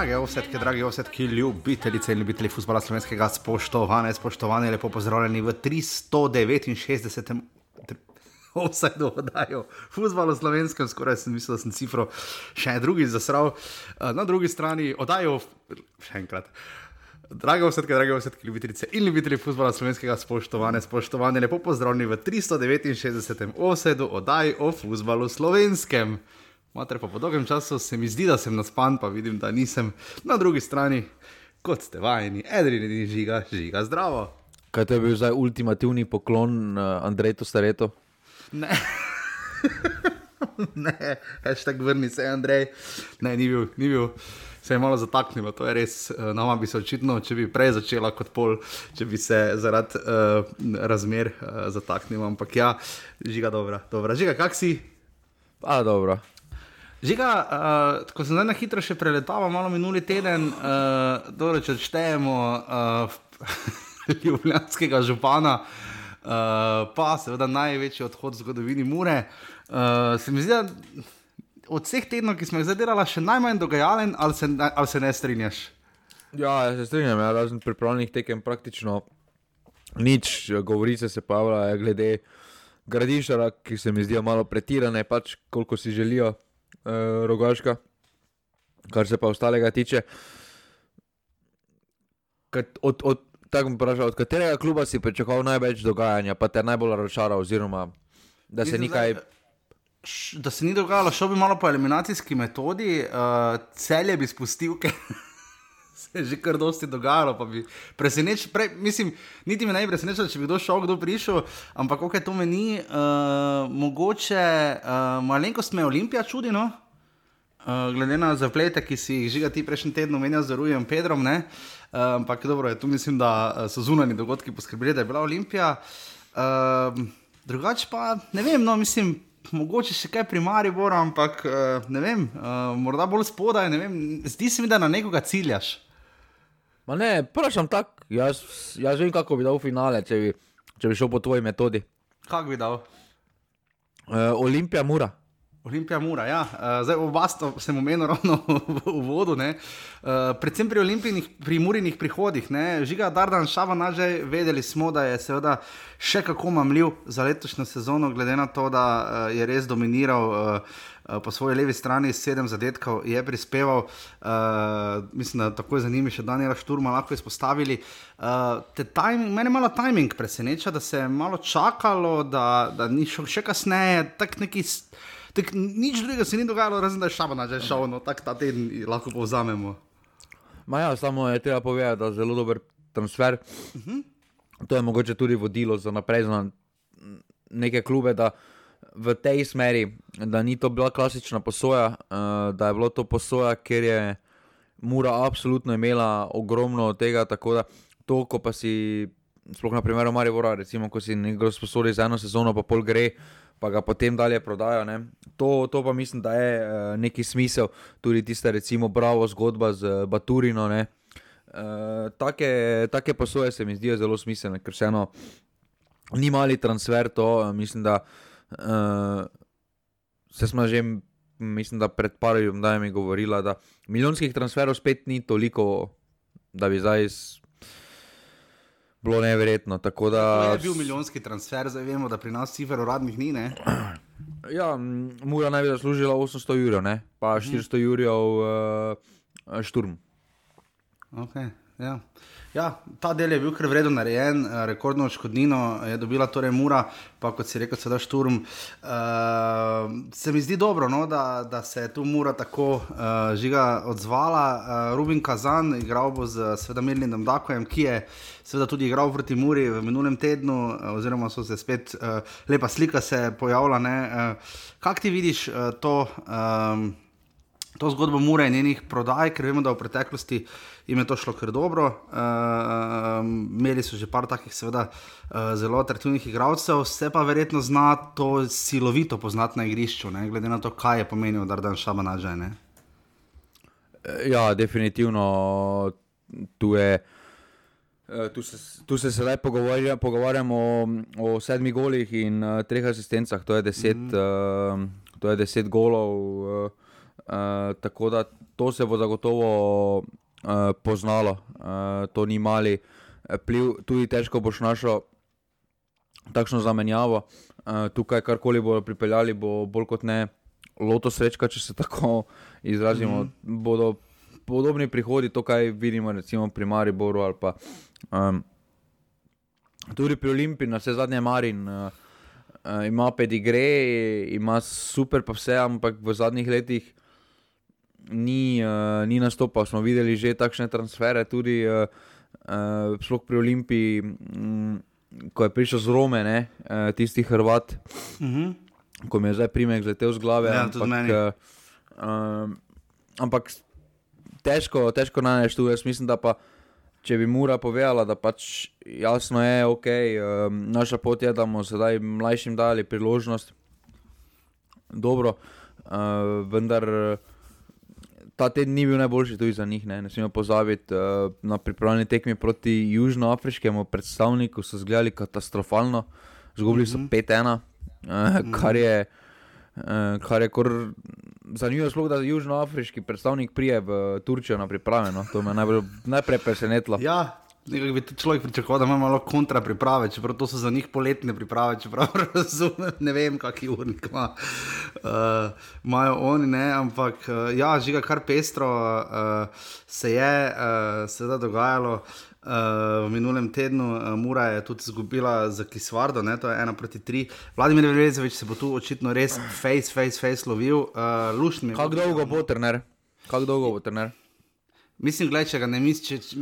Drage ovsetke, dragi ovsetki, ljubitelice in ljubitelji futbola slovenskega, spoštovane, spoštovane, lepo pozdravljeni v 369. Vse dodajo, futbol v slovenskem, skoraj sem mislil, da sem cifro še drugi zasral. Eh, na drugi strani oddajo, še enkrat. Drage vsetke, drage vsetke, ljubitelice in ljubitelji futbola slovenskega, spoštovane, spoštovane, lepo pozdravljeni v 369. osedu oddaji o futbalu slovenskem. Mater pa po dolgem času se mi zdi, da sem naspan, pa vidim, da nisem na drugi strani, kot ste vajeni, edini in žiga, žiga, zdravo. Kaj to je bil zdaj ultimativni poklon uh, Andreju Staretu? Ne. ne, hashtag vrni se, Andrej. Ne, ni bil, ni bil. Se je malo zataknilo, to je res. Uh, nama bi se očitno, če bi prej začela kot pol, če bi se zaradi uh, razmer uh, zataknila. Ampak ja, žiga, dobra, dobra. Žiga, kak si? A, dobro. Žiga, uh, ko sem zdaj na hitro še preletal, malo minuli teden, uh, dobro, če odštejemo uh, ljubljanskega župana, uh, pa seveda največji odhod v zgodovini Mure. Uh, se mi zdi, da od vseh tednov, ki smo jih zdaj delali, še najmanj dogajalen, ali se, ali se ne strinjaš? Ja, ja se strinjam, ja, razen pripravljenih tekem praktično nič, govorice se pavljajo glede gradišča, ki se mi zdijo malo pretirane, pač koliko si želijo uh, Rogaška, kar se pa ostalega tiče. Kat, od, od, vprašal, od katerega kluba si pričakoval največ dogajanja, pa te najbolj razočaral, oziroma da se nekaj. Da se ni dogajalo, šel bi malo po eliminacijski metodi, uh, celje bi spustil, ker se je že kar dosti dogajalo. Preseneč, pre, mislim, niti me ne bi presenečilo, če bi kdo šel, kdo prišel, ampak kaj to meni, uh, mogoče uh, malenkost me Olimpija čudi. No? Uh, glede na zaplete, ki si jih žiga ti prejšnji teden omenjal z Rujem Pedrom, uh, ampak dobro, tu mislim, da so zunani dogodki poskrbeli, da je bila Olimpija. Uh, drugače pa ne vem, no mislim mogoče še kaj primarja, ampak uh, ne vem, uh, morda bolj spodaj. Zdi se mi, da na nekoga ciljaš. Ma ne, vprašam tako, jaz, jaz vem, kako bi dal finale, če bi, če bi šel po tvoji metodi. Kako bi dal? Uh, Olimpija mura. Olimpija mora, ja. Uh, zdaj oba sem omenil ravno v uvodu. Uh, predvsem pri olimpijskih, pri murinih prihodih. Ne? Žiga Dardan Šava, nažaj, vedeli smo, da je seveda še kako mamljiv za letošnjo sezono, glede na to, da uh, je res dominiral. Uh, Po svoji levi strani sedem zadetkov je prispeval, uh, mislim, da tako je zanimivo, še Daniela Šturma lahko izpostavili. Uh, timing, mene malo timing preseneča, da se je malo čakalo, da, da ni šel še kasneje, tako neki. Tak, nič drugega se ni dogajalo, razen da je šaba že šel, no tako ta teden lahko povzamemo. Ja, samo je treba povedati, da je zelo dober transfer. Uh mhm. -huh. To je mogoče tudi vodilo za naprej za neke klube, da v tej smeri, da ni to bila klasična posoja, uh, da je bilo to posoja, ker je Mura absolutno imela ogromno tega, tako da to, ko pa si, sploh na primeru Marivora, recimo, ko si nekdo sposodi za eno sezono, pa pol gre, pa ga potem dalje prodajo. To, to pa mislim, da je uh, neki smisel, tudi tista, recimo, bravo zgodba z uh, Baturino. Uh, take, take posoje se mi zdijo zelo smiselne, ker se eno ni mali transfer, to uh, mislim, da uh, se smo že. Mislim, da pred parim dnevi govorila, da milijonskih transferov spet ni toliko, da bi zdaj bilo nevrjetno. Da... To je bil milijonski transfer, zdaj vemo, da pri nas cifer uradnih ni. Ne? Ja, mora naj bi zaslužila 800 jurjev, pa 400 jurjev uh, šturm. Okay, ja. Ja, ta del je bil kar vredno narejen, eh, rekordno odškodnino je dobila torej Mura, pa kot si rekel, sedaj Šturm. Uh, se mi zdi dobro, no, da, da se je tu Mura tako uh, žiga odzvala. Uh, Rubin Kazan, igral bo z Sveda Mirnim Dakojem, ki je seveda tudi igral proti Muri v minulem tednu, uh, oziroma so se spet uh, lepa slika se pojavila. Uh, Kaj ti vidiš uh, to? Um, to zgodbo Mure in njenih prodaj, ker vemo, da v preteklosti jim je to šlo kar dobro. Uh, imeli so že par takih, seveda, uh, zelo atraktivnih igralcev, vse pa verjetno zna to silovito poznati na igrišču, ne? glede na to, kaj je pomenil, da dan šaba na žene. Ja, definitivno tu je. Tu se, tu se sedaj pogovarja, pogovarjamo o, o sedmih golih in uh, treh asistencah, to je deset, mm. uh, to je deset golov. Uh, tako da to se bo zagotovo uh, poznalo, uh, to ni mali pliv, tudi težko boš našel takšno zamenjavo. Uh, tukaj, karkoli bodo pripeljali, bo bolj kot ne loto srečka, če se tako izrazimo. Mm -hmm. Bodo podobni prihodi, to, kaj vidimo, recimo pri Mariboru ali pa um, tudi pri Olimpii, na vse zadnje Marin. Uh, Uh, ima pedigre, ima super, pa vse, ampak v zadnjih letih ni, uh, ni nastopal. Smo videli že takšne transfere, tudi uh, uh, pri Olimpii, um, ko je prišel z Rome, ne, uh, tisti Hrvat, uh mhm. -huh. ko mi je zdaj primek zletel z glave. Ja, ampak, uh, uh, ampak težko, težko najdeš tu. Jaz mislim, da pa. Če bi Mura povedala, da pač jasno je, ok, um, naša pot je, da bomo sedaj mlajšim dali priložnost, dobro, uh, vendar ta teden ni bil najboljši tudi za njih. Ne, ne smemo pozabiti uh, na pripravljeni tekmi proti Južnoafriškemu predstavniku, so zgledali katastrofalno, zgubili so 5-1, uh, eh, kar je. Uh, kar je kar zanimivo, sploh, da južnoafriški predstavnik prije v Turčijo na priprave. No? To me najbolj, najprej presenetilo. Ja, nekaj bi človek pričakoval, da ima malo kontra priprave, čeprav to so za njih poletne priprave, čeprav razumem, ne vem, kakšni urnik ima. Uh, imajo oni, ne, ampak uh, ja, žiga kar pestro uh, se je uh, seveda dogajalo. Uh, v minulem tednu uh, Mura je tudi izgubila za Kisvardo, ne, to je ena proti tri. Vladimir Rezevič se bo tu očitno res face, face, face lovil. Uh, Lušni. Kako dolgo bo trener? Kako dolgo bo trener? Mislim, gledaj, če ga ne misliš.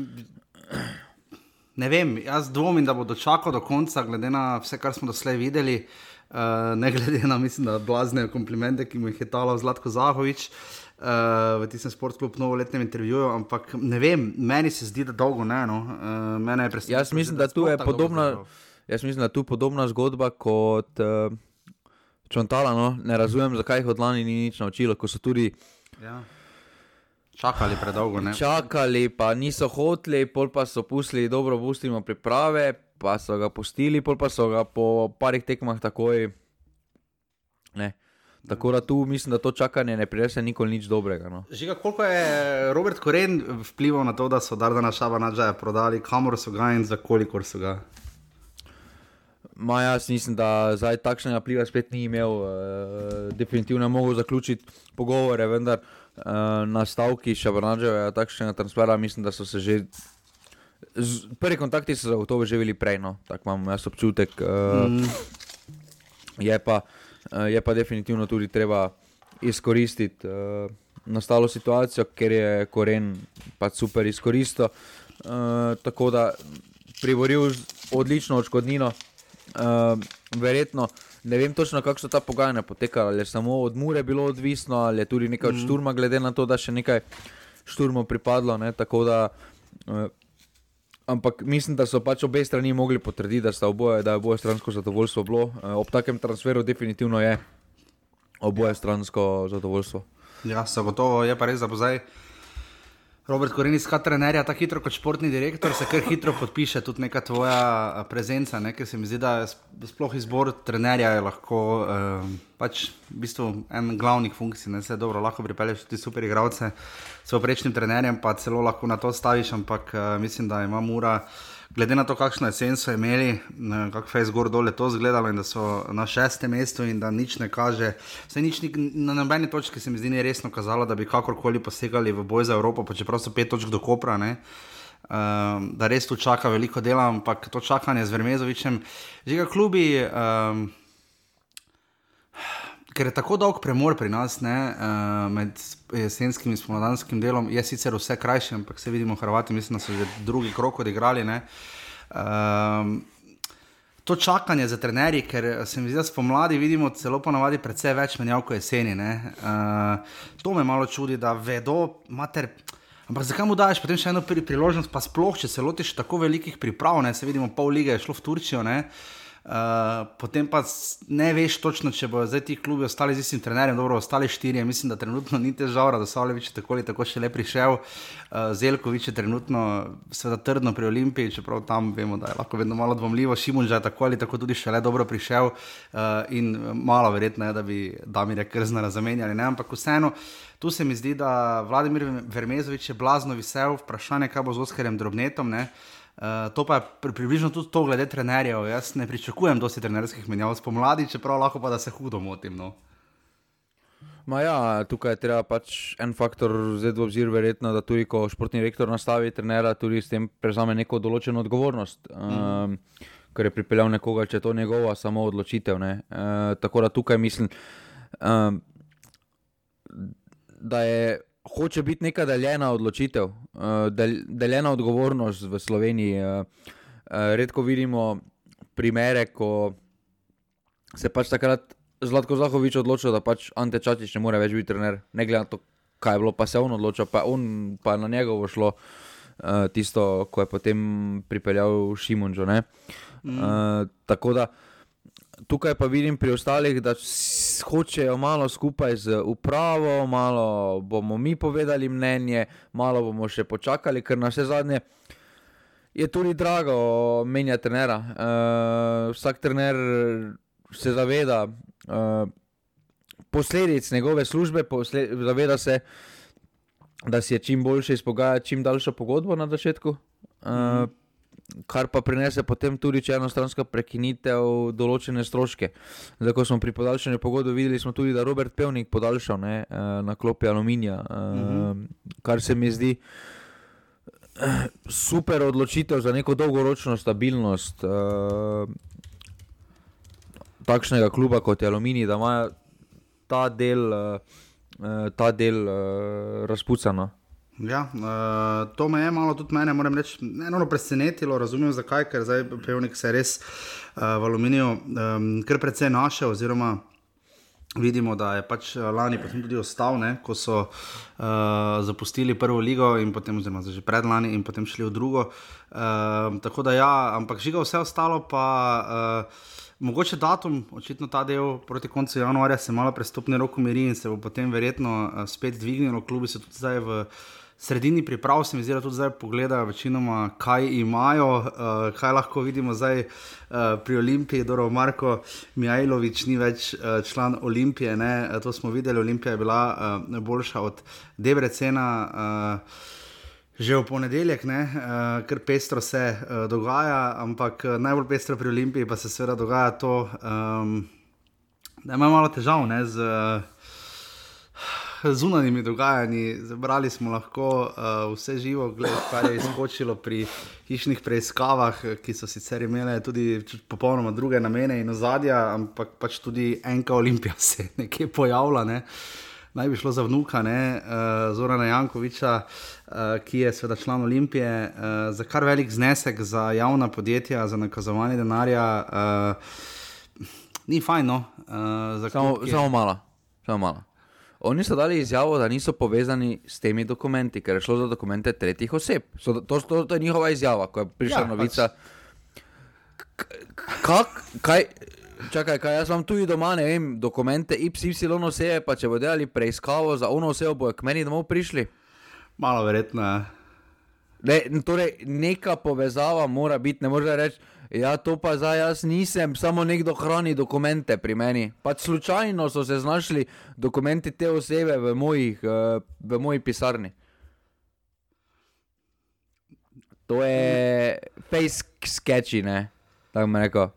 Ne vem, jaz dvomim, da bo dočakal do konca, glede na vse, kar smo doslej videli. Uh, ne glede na, mislim, da blazne komplimente, ki mu jih je dalo Zlatko Zahovič. Uh, uh, v tistem sportklubu, novoletnem intervjuju, ampak ne vem, meni se zdi, da dolgo ne. No. Uh, mene je presenetilo. Jaz mislim, da, da tu je podobna. Jaz mislim, da je tu podobna zgodba kot uh, Čontala. No? Ne razumem, zakaj jih od lani ni nič naučilo, ko so tudi. Ja. Čakali predolgo. Ne? Čakali, pa niso hoteli, pol pa so pustili, dobro, pustimo priprave, pa so ga pustili, pol pa so ga po parih tekmah takoj. Ne. Tako da tu mislim, da to čakanje ne prinese nikoli nič dobrega. No. Žiga, koliko je Robert Koren vplival na to, da so Dardana Šaba nadžaja prodali, kamor so ga in za koliko so ga? Ma jaz mislim, da zdaj takšnega vpliva spet ni imel. Uh, definitivno je mogel zaključiti pogovore, vendar uh, na stavki Šabrnadževa takšnega transfera mislim, da so se že. Z, prvi kontakti so zagotovo že bili prej, no. tako imam jaz občutek. Uh, mm. Je pa. Eh, je pa definitivno tudi treba izkoristiti uh, nastalo situacijo, ker je koren pač super izkoristil. Uh, tako da priboril odlično odškodnino. Uh, verjetno ne vem točno, kako so ta pogajanja potekala, ali je samo od Mure bilo odvisno, ali je tudi nekaj od mm. šturma, glede na to, da še nekaj šturmov pripadlo. Ne, tako da uh, Ampak mislim, da so pač obe strani mogli potrditi, da, oboje, da je oboje stransko zadovoljstvo bilo. Eh, ob takem transferu definitivno je oboje stransko zadovoljstvo. Ja, zagotovo je pa res, da bo zdaj. Robert Korenis, kot trener, tako hitro kot športni direktor, se kar hitro podpiše tudi neka tvoja eh, prezenca. Ne? Ker se mi zdi, da je sploh izbor trenerja lahko eh, pač v bistvu en glavnih funkcij. Ne? Se je dobro, lahko pripelješ tudi super igralce, s prejšnjim trenerjem pa celo lahko na to staviš, ampak eh, mislim, da ima mura glede na to, kakšno jesen so imeli, kako je zgor dol to izgledalo in da so na šestem mestu in da nič ne kaže. Vse nič ni, na nobeni točki se mi zdi resno kazalo, da bi kakorkoli posegali v boj za Evropo, pa čeprav so pet točk do Kopra. Ne? Um, da res tu čaka veliko dela, ampak to čakanje z Vermezovičem, že ga klubi. Um, ker je tako dolg premor pri nas, ne, uh, med jesenskim in spomladanskim delom, je sicer vse krajše, ampak se vidimo, Hrvati, mislim, da so že drugi krok odigrali. Um, to čakanje za trenerje, ker se mi zdi, da spomladi vidimo celo ponavadi precej več menjav kot jeseni. Uh, to me malo čudi, da vedo, mater. Ampak zakaj mu daš potem še eno priložnost, pa sploh, če se lotiš tako velikih priprav, ne se vidimo, pol lige je šlo v Turčijo. Ne? Uh, potem pa ne veš točno, če bo zdaj ti klubi ostali z istim trenerjem, dobro, ostali štirje. Mislim, da trenutno ni težav, da so Alevič tako ali tako še le prišel. Uh, Zelkovič je trenutno seveda trdno pri Olimpiji, čeprav tam vemo, da je lahko vedno malo dvomljivo. Šimun že je tako ali tako tudi še le dobro prišel uh, in malo verjetno je, da bi Damir Krzna zamenjali. Ne? Ampak vseeno, tu se mi zdi, da Vladimir Vermezovič je blazno visel, vprašanje, kaj bo z Oskarjem Drobnetom. Ne? Uh, to pa je pri, približno tudi to, glede trenerjev. Jaz ne pričakujem dosti trenerskih menjav spomladi, čeprav lahko pa da se hudo motim. No. Ja, tukaj je treba pač en faktor vzeti v obzir, verjetno, da tudi ko športni rektor nastavi trenera, tudi s tem prevzame neko določeno odgovornost, mm. um, ker je pripeljal nekoga, če je to njegova samo odločitev. Uh, tako da tukaj mislim, um, da je hoče biti neka deljena odločitev, uh, del, deljena odgovornost v Sloveniji. Uh, uh, redko vidimo primere, ko se pač takrat Zlatko Zahovič odločil, da pač Ante Čačič ne more več biti trener. Ne glede na to, kaj je bilo, pa se on odločil, pa, on, pa na njegovo šlo uh, tisto, ko je potem pripeljal Šimunžo. Mm. Uh, tako da tukaj pa vidim pri ostalih, da hočejo malo skupaj z upravo, malo bomo mi povedali mnenje, malo bomo še počakali, ker na vse zadnje je tudi drago menjati trenera. Uh, vsak trener se zaveda uh, posledic njegove službe, posled, zaveda se, da si je čim boljše izpogajati čim daljšo pogodbo na začetku. Uh, mm -hmm kar pa prinese potem tudi, če enostranska prekinitev določene stroške. Zdaj, ko smo pri podaljšanju pogodbe videli, smo tudi, da je Robert Pevnik podaljšal ne, eh, na klopi aluminija, mm -hmm. kar se mi zdi eh, super odločitev za neko dolgoročno stabilnost takšnega kluba kot je aluminij, da ima ta del, ta del razpucano. Ja, uh, to me je malo tudi mene, moram reči, eno presenetilo, razumem zakaj, ker zdaj pevnik se res uh, v aluminiju um, kar precej našel, oziroma vidimo, da je pač lani potem tudi ostal, ne, ko so uh, zapustili prvo ligo in potem, oziroma že pred lani in potem šli v drugo. Uh, tako da ja, ampak žiga vse ostalo pa. Uh, Mogoče datum, očitno ta del proti koncu januarja se malo prestopni rok umiri in se bo potem verjetno spet dvignilo. Klubi so tudi zdaj v uh, sredini priprav, se mi zdi, da tudi zdaj pogledajo večinoma, kaj imajo, uh, kaj lahko vidimo zdaj uh, pri Olimpiji. Dobro, Marko Mijajlovič ni več uh, član Olimpije, ne? to smo videli, Olimpija je bila uh, boljša od Debrecena. Uh, Že v ponedeljek, uh, ker pestro se uh, dogaja, ampak najbolj pestro pri Olimpiji pa se seveda dogaja to, um, da ima malo težav ne, z. Uh, zunanjimi dogajanji. Zbrali smo lahko uh, vse živo, gled, kar je izkočilo pri hišnih preiskavah, ki so sicer imele tudi popolnoma druge namene in ozadja, ampak pač tudi enka olimpija se je nekje pojavila. Ne. Naj bi šlo za vnuka ne, uh, Zorana Jankoviča, uh, ki je seveda član Olimpije, uh, za kar velik znesek za javna podjetja, za nakazovanje denarja. Uh, ni fajn, no. Uh, samo, samo malo. Samo malo. Oni so dali izjavo, da niso povezani s temi dokumenti, ker je šlo za dokumente tretjih oseb. So, to, to, to je njihova izjava, ko je prišla ja, novica. Pač. Kaj, čakaj, kaj jaz imam tudi doma, ne vem, dokumente YY osebe, pa če bodo delali preiskavo za ono osebo, bojo k meni domov prišli. Malo verjetno. Ne, torej, neka povezava mora biti, ne moreš reči. Ja, to pa zdaj jaz nisem, samo nekdo hrani dokumente pri meni. Pač slučajno so se znašli dokumenti te osebe v, mojih, uh, v moji pisarni. To je face sketchy, ne? Tako me reko.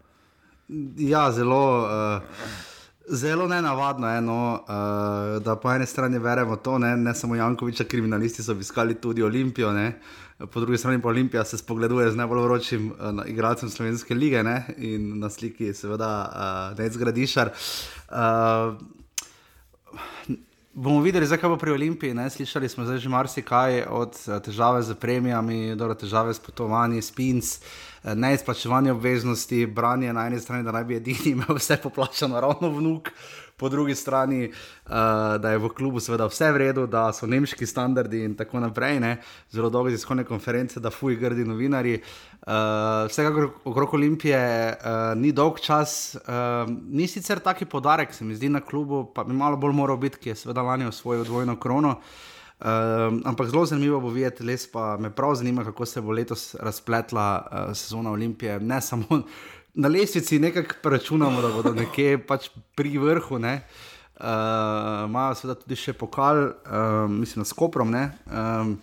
Ja, zelo. Uh... Zelo nenavadno je, no, uh, da po eni strani verjamemo to, ne, ne samo Jankoviča, kriminalisti so obiskali tudi Olimpijo, ne, po drugi strani pa Olimpija se spogleduje z najbolj vročim uh, igralcem Slovenske lige ne, in na sliki je seveda uh, Nec Gradišar. Uh, bomo videli, zakaj bo pri Olimpiji. Ne, slišali smo že marsikaj od težave z premijami, do težave s potovanji, spins. Uh, neizplačevanje obveznosti, branje na eni strani, da naj bi edini imel vse poplačano, ravno vnuk, po drugi strani, uh, da je v klubu seveda vse v redu, da so nemški standardi in tako naprej, ne? zelo dolge tiskovne konference, da fuji grdi novinari. Uh, vsekakor okrog Olimpije uh, ni dolg čas, uh, ni sicer taki podarek, se mi zdi na klubu, pa bi malo bolj moral biti, ki je seveda lani osvojil dvojno krono. Um, ampak zelo zanimivo bo videti, les pa me prav zanima, kako se bo letos razpletla uh, sezona Olimpije. Ne samo na lestvici, nekako računamo, da bodo nekje pač pri vrhu. Ne. Uh, Imajo seveda tudi še pokal, um, mislim, s Koprom, um,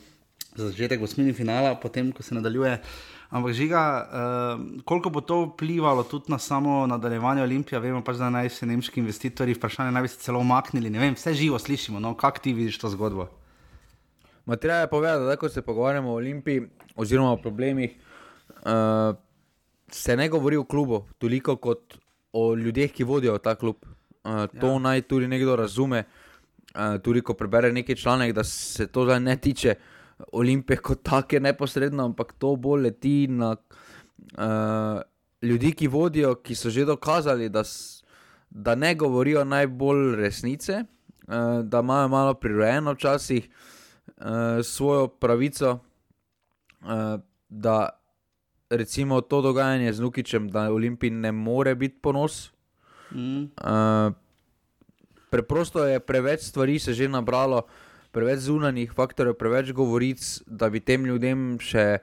za začetek osmini finala, potem ko se nadaljuje. Ampak žiga, uh, koliko bo to vplivalo tudi na samo nadaljevanje Olimpije, vemo pač, da naj se nemški investitorji vprašanje naj bi se celo umaknili. Ne vem, vse živo slišimo, no, kako ti vidiš to zgodbo? Treba je povedati, da ko se pogovarjamo o Olimpiji oziroma o problemih, uh, se ne govori o klubu toliko kot o ljudeh, ki vodijo ta klub. Uh, to ja. naj tudi nekdo razume. Uh, tudi ko prebere nekaj članek, da se to zdaj ne tiče Olimpije kot take neposredno, ampak to bolj leti na uh, ljudi, ki vodijo, ki so že dokazali, da, da ne govorijo najbolj resnice, uh, da imajo malo prirojeno včasih uh, svojo pravico, uh, da recimo to dogajanje z Nukičem, da Olimpij ne more biti ponos. Mm. Uh, preprosto je preveč stvari se že nabralo, preveč zunanjih faktorjev, preveč govoric, da bi tem ljudem še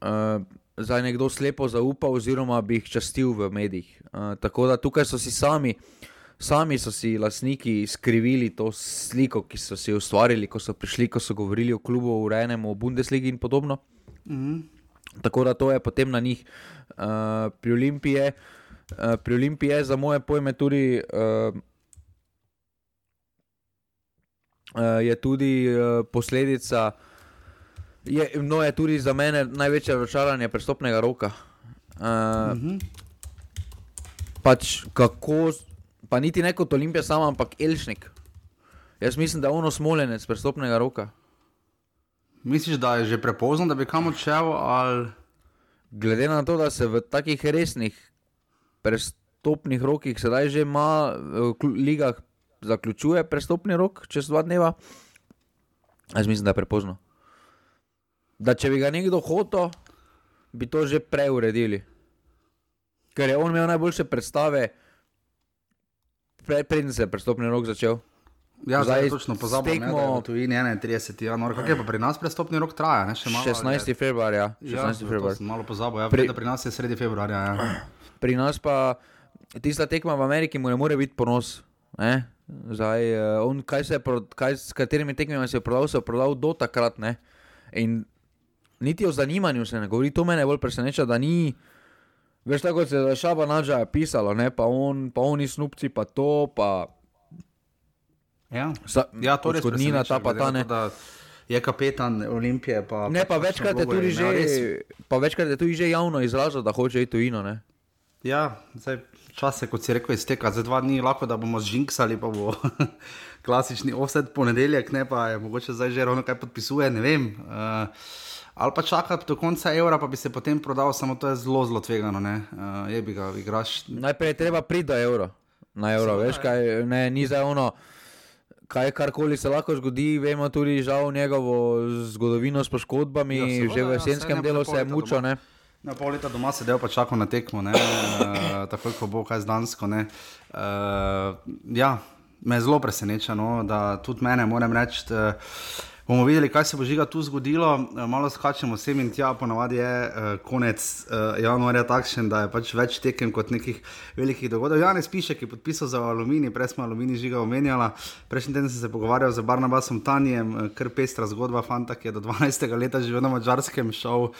uh, zdaj nekdo slepo zaupal, oziroma bi jih častil v medijih. Uh, tako da tukaj so si sami sami so si lastniki skrivili to sliko, ki so si ustvarili, ko so prišli, ko so govorili o klubu, urejenem, o Bundesligi in podobno. Mm -hmm. Tako da to je potem na njih. Uh, pri Olimpiji uh, pri Olimpiji je za moje pojme tudi. Uh, Je tudi uh, posledica, je, no, je tudi za mene največje razočaranje prstopnega roka. Uh, uh -huh. Pač kako pa niti ne kot Olimpija, samo ampak Elšnik. Jaz mislim, da je ono smoljenec prstopnega roka. Misliš, da je že prepozno, da bi kam odšel? Ali... Glede na to, da se v takih resnih prstopnih rokih sedaj že ima v ligah, zaključuje prstopni rok čez dva dneva, jaz mislim, da je prepozno. Da če bi ga nekdo hotel, bi to že prej uredili. Ker je on imel najboljše predstave preden se je prestopni rok začel. Ja, zdaj je točno pozabil, da je to 31. januar. Kaj je pa pri nas prestopni rok traja? Ne, malo, 16. februarja. 16. Ja, februar. Malo pozabil, ja, pri, pri nas je sredi februarja. Ja. Pri nas pa tista tekma v Ameriki mu ne more biti ponos. Ne? Zdaj, uh, on, kaj se je, kaj, s katerimi tekmami se je prodal, se je prodal do takrat. Ne? In niti o zanimanju se ne govori, to me bolj preseneča, da ni. Veš, tako se je šaba nađa pisalo, ne? pa, on, pa oni snupci, pa to, pa. Ja, Sa, ja to je zgodnina, ta pa ta ne. Je kapetan Olimpije. Pa, ne, pa večkrat, je tudi, že, pa večkrat je tudi že javno izrazil, da hoče iti tujino. Ne? Ja, zdaj, čas je, kot si rekel, izteka. Za dva dni lahko, da bomo zžinksali, pa bo klasični offset ponedeljek, ne pa je mogoče zdaj že ravno kaj podpisuje, ne vem. Uh, ali pa čakati do konca evra, pa bi se potem prodal, samo to je zelo, zelo tvegano. Uh, je bi ga igraš. Najprej je treba priti do evra, na evro, Samo, veš, kaj ne, ni za ono. Kaj karkoli se lahko zgodi, vemo tudi žal njegovo zgodovino s poškodbami, ja, že v jesenskem ja, delu se je mučil. Na pol leta doma se del pa čakal na tekmo, uh, tako kot bo kaj z Dansko. Uh, ja, me zelo preseneča, no, da tudi mene, moram reči. Uh, bomo videli, kaj se bo žiga tu zgodilo. Eh, malo skačemo sem in tja, ponavadi je uh, konec uh, januarja takšen, da je pač več tekem kot nekih velikih dogodkov. Janes piše, ki je podpisal za aluminij, prej smo aluminij žiga omenjala. Prejšnji teden sem se pogovarjal z Barnabasom Tanjem, kar pestra zgodba fanta, ki je do 12. leta živel na mačarskem, šel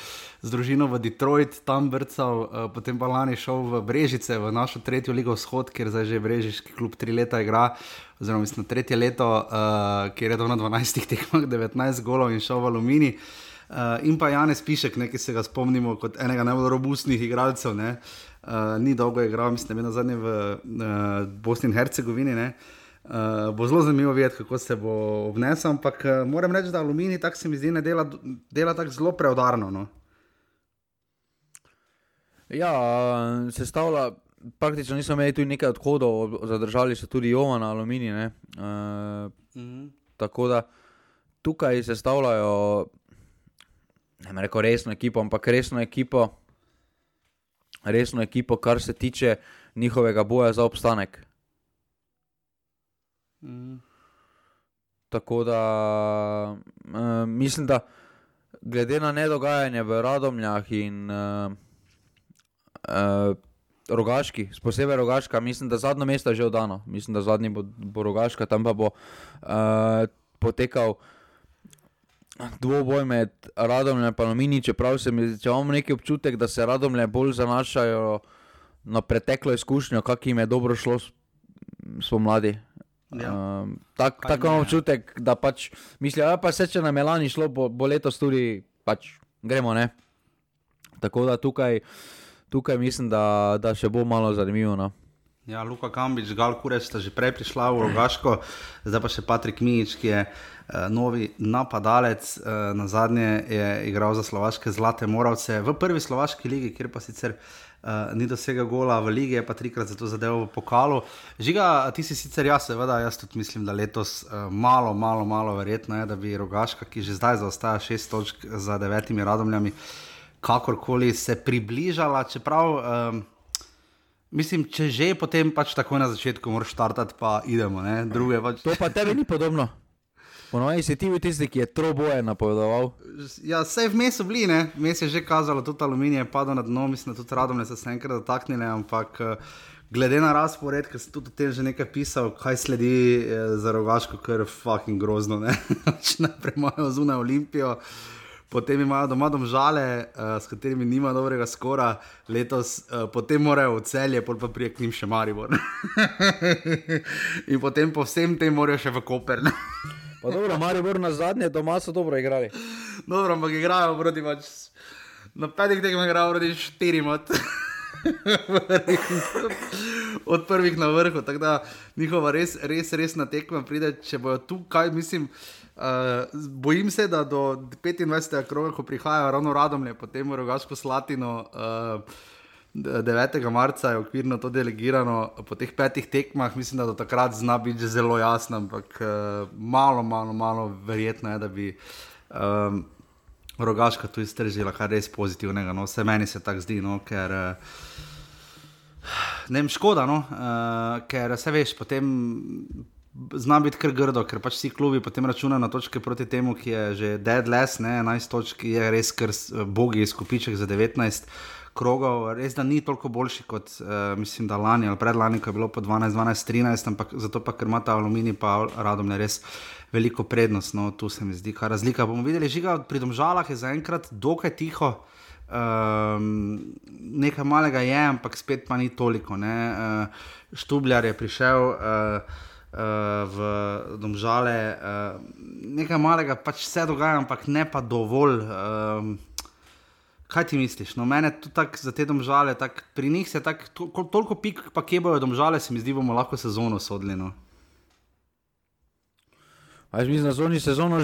z družino v Detroit, tam vrcal, uh, potem pa lani šel v Brežice, v našo tretjo ligo vzhod, kjer zdaj že Brežiški klub tri leta igra oziroma mislim, tretje leto, uh, kjer je to na 12 tekmah 19 golov in šel v Alumini. Uh, in pa Janes Pišek, ki se ga spomnimo kot enega najbolj robustnih igralcev, ne? uh, ni dolgo igral, mislim, na zadnje v uh, Bosni in Hercegovini. Uh, bo zelo zanimivo videti, kako se bo obnesel, ampak uh, moram reči, da Alumini tako se mi zdi, ne dela, dela tako zelo preudarno. No? Ja, sestavlja praktično niso imeli tudi nekaj odhodov, zadržali so tudi Jovan, Aluminij. Uh, -hmm. tako da tukaj se stavljajo, ne vem, reko resno ekipo, ampak resno ekipo, resno ekipo, kar se tiče njihovega boja za obstanek. Mm. Tako da uh, mislim, da glede na nedogajanje v Radomljah in uh, uh, Rogaški, posebej Rogaška, mislim, da zadnje mesto je že oddano. Mislim, da zadnji bo, bo Rogaška, tam pa bo uh, potekal dvoboj med Radomljem in Palomini, čeprav se mi če imamo neki občutek, da se Radomlje bolj zanašajo na preteklo izkušnjo, kak jim je dobro šlo spomladi. Ja. Um, tak, tako ne? imam občutek, da pač mislijo, da pa se če nam je lani šlo, bo, bo letos tudi pač gremo. Ne? Tako da tukaj, tukaj mislim, da, da še bo malo zanimivo. No. Ja, Luka Kambič, Gal Kurec sta že prej prišla v Rogaško, zdaj pa še Patrik Mijič, ki je uh, novi napadalec. Uh, na zadnje je igral za slovaške Zlate Moravce v prvi slovaški ligi, kjer pa sicer uh, ni dosegel gola v ligi, je pa trikrat za to zadevo v pokalu. Žiga, ti si sicer jaz, seveda, jaz tudi mislim, da letos uh, malo, malo, malo verjetno je, da bi Rogaška, ki že zdaj zaostaja šest točk za devetimi radomljami, kakorkoli se približala, čeprav. Um, Mislim, če že, potem pač takoj na začetku moraš štartati, pa idemo, ne? druge pač. To pa tebi ni podobno. Ponovadi si ti bil tisti, ki je troboje napovedoval. Ja, vse vmes so bili, ne, vmes je že kazalo, tudi aluminij je padel na dno, mislim, da tudi radom se enkrat dotaknili, ampak eh, glede na razpored, ker sem tudi o tem že nekaj pisal, kaj sledi eh, za rogaško, ker je fucking grozno, ne, Pač najprej imajo zunaj Olimpijo. Potem imajo doma domžale, uh, s katerimi nima dobrega skora letos, uh, potem morajo v celje, pol pa prije k njim še Maribor. In potem po vsem tem morajo še v Koper. Pa dobro, Maribor na zadnje doma so dobro igrali. Dobro, ampak igrajo proti pač. Na petih tekmah igrajo proti štirim od prvih na vrhu. Tako da njihova res, res, resna tekma pride, če bojo tu kaj, mislim. Uh, bojim se, da do 25. kroga, ko prihajajo ravno radomlje, potem Rogaško Slatino. Uh, 9. marca je okvirno to delegirano, po teh petih tekmah, mislim, da do takrat zna biti zelo jasno, ampak uh, malo, malo, malo verjetno je, da bi um, rogaška tu iztržila kar res pozitivnega. No, vse meni se tako zdi, no, ker. Uh, Ne vem, škoda, no, uh, ker se veš, potem zna biti kar grdo, ker pač vsi klubi potem računajo na točke proti temu, ki je že deadless, ne, 11 točk je res kar s- bogi izkupiček za 19 krogov, res da ni toliko boljši kot uh, mislim, da lani ali predlani, ko je bilo po 12, 12, 13, ampak zato pa ker ima ta aluminij pa radom je res veliko prednost, no, tu se mi zdi kar razlika. Bomo videli, žiga pri domžalah je zaenkrat dokaj tiho. Um, nekaj malega je, ampak spet pa ni toliko. Uh, Štubljar je prišel uh, v Domžale, uh, nekaj malega pač se dogaja, ampak ne pa dovolj. Um, kaj ti misliš? No, mene tu tako za te domžale, tak, pri njih se tako, to, toliko pik, pa kje bojo domžale, se mi zdi, bomo lahko sezono sodili. No. A jaz mislim, da oni sezono.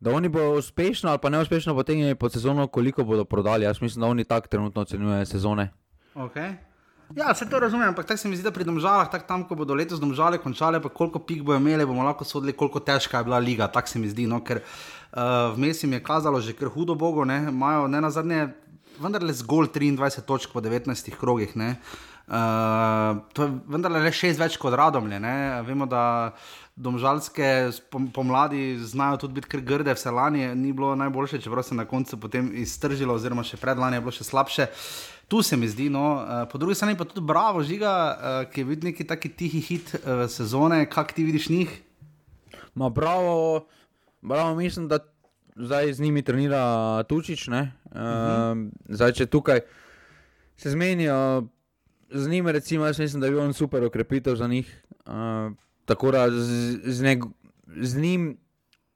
Da oni bodo uspešno ali pa neuspešno potegnili pod sezono, koliko bodo prodali. Jaz mislim, da oni tako trenutno ocenjujejo sezone. Okay. Ja, se to razumem, ampak tako se mi zdi, da pri domžalah, tako tam, ko bodo letos domžale končale, pa koliko pik bojo imeli, bomo lahko sodili, koliko težka je bila liga. Tako se mi zdi, no, ker uh, vmes jim je kazalo že kar hudo bogo, ne, imajo ne na zadnje, vendarle zgolj 23 točk po 19 krogih. Ne. Uh, to je vendarle le šest več kot radomlje. Ne. Vemo, da domžalske pom- pomladi znajo tudi biti kar grde, vse lani ni bilo najboljše, čeprav se je na koncu potem iztržilo, oziroma še predlani je bilo še slabše. Tu se mi zdi, no, eh, po drugi strani pa tudi bravo, žiga, eh, ki je videl neki taki tihi hit eh, sezone, kak ti vidiš njih. Ma bravo, bravo, mislim, da zdaj z njimi trenira Tučič. Uh -huh. Zdaj, če tukaj se zmenijo z njim, recimo, jaz mislim, da je bil on super okrepitev za njih. Uh, tako da z, z, neg, z njim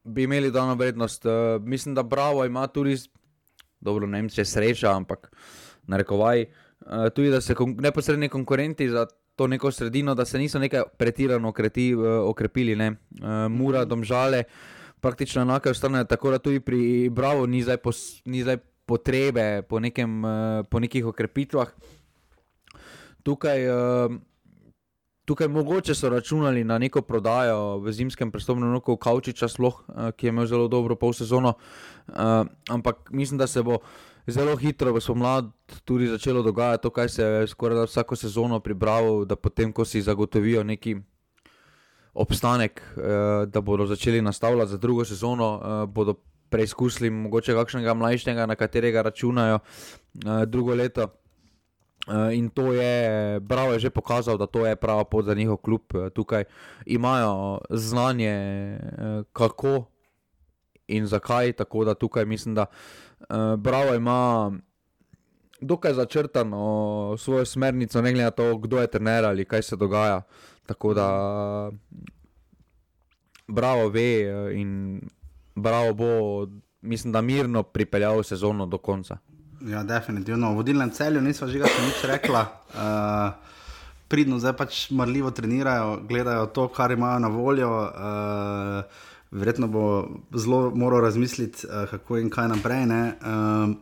bi imeli dano vrednost. Uh, mislim, da Bravo ima tudi, dobro, ne vem, če sreča, ampak narekovaj, uh, tudi da se kon, neposredni konkurenti za to neko sredino, da se niso nekaj pretirano okreti, uh, okrepili. Ne? Uh, Mura, domžale, praktično enake ostane, tako da tudi pri Bravo ni zdaj, pos, ni zdaj potrebe po, nekem, uh, po nekih okrepitvah. Tukaj, uh, tukaj mogoče so računali na neko prodajo v zimskem prestopnem roku Kaučiča, sloh, uh, ki je imel zelo dobro pol sezono, uh, ampak mislim, da se bo. Zelo hitro bo spomladi tudi začelo dogajati to, kar se je skoraj vsako sezono pripravilo, da potem, ko si zagotovijo neki obstanek, eh, da bodo začeli nastavljati za drugo sezono, eh, bodo preizkusili mogoče kakšnega mlajšega, na katerega računajo eh, drugo leto. In to je, Bravo je že pokazal, da to je prava pot za njihov klub. Tukaj imajo znanje, kako in zakaj. Tako da tukaj mislim, da Bravo ima dokaj začrtano svojo smernico, ne glede na to, kdo je trener ali kaj se dogaja. Tako da, bravo ve eh, in bravo bo, mislim, da mirno pripeljal sezono do konca. Ja, definitivno. V vodilnem celju nismo že kaj nič rekla. Uh, pridno zdaj pač marljivo trenirajo, gledajo to, kar imajo na voljo. Uh, verjetno bo zelo moral razmisliti, uh, kako in kaj naprej. Uh,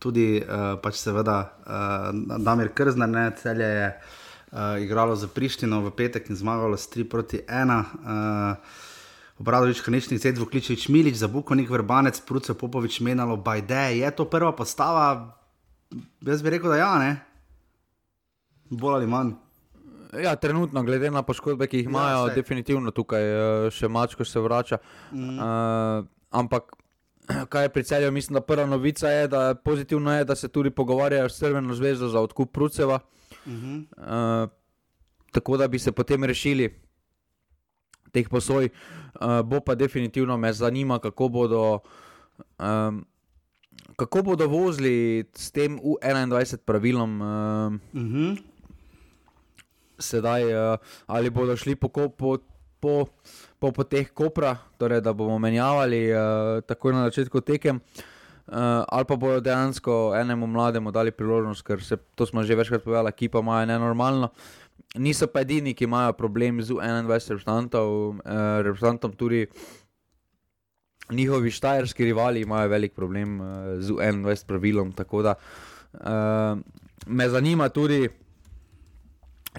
tudi, uh, pač seveda, uh, Damir Krzner, celje je uh, igralo za Prištino v petek in zmagalo s 3 proti 1. Uh, Obradovič, Kanečnik, Zedvo, Kličevič, Milič, Zabukovnik, Vrbanec, Pruce, Popovič, Menalo, Bajde. Je to prva postava? Jaz bi rekel, da ja, ne. Bolj ali manj. Ja, trenutno, glede na poškodbe, ki jih ja, imajo, ja, definitivno tukaj še mačko se vrača. Mm. Uh, ampak, kaj je pri celju, mislim, da prva novica je, da pozitivno je, da se tudi pogovarjajo s Crveno zvezdo za odkup Pruceva. Uh, tako da bi se potem rešili teh posoj. Uh, bo pa definitivno me zanima, kako bodo, um, kako bodo vozili s tem U21 pravilom. Uh, uh -huh. Sedaj, uh, ali bodo šli po, po, po, po, po teh kopra, torej da bomo menjavali uh, tako na začetku tekem. Uh, ali pa bodo dejansko enemu mlademu dali priložnost, ker se to smo že večkrat povedali, ki pa imajo nenormalno. Niso pa edini, ki imajo problem z 21 reprezentantom, uh, reprezentantom tudi njihovi štajerski rivali imajo velik problem uh, z 21 pravilom. Tako da uh, me zanima tudi,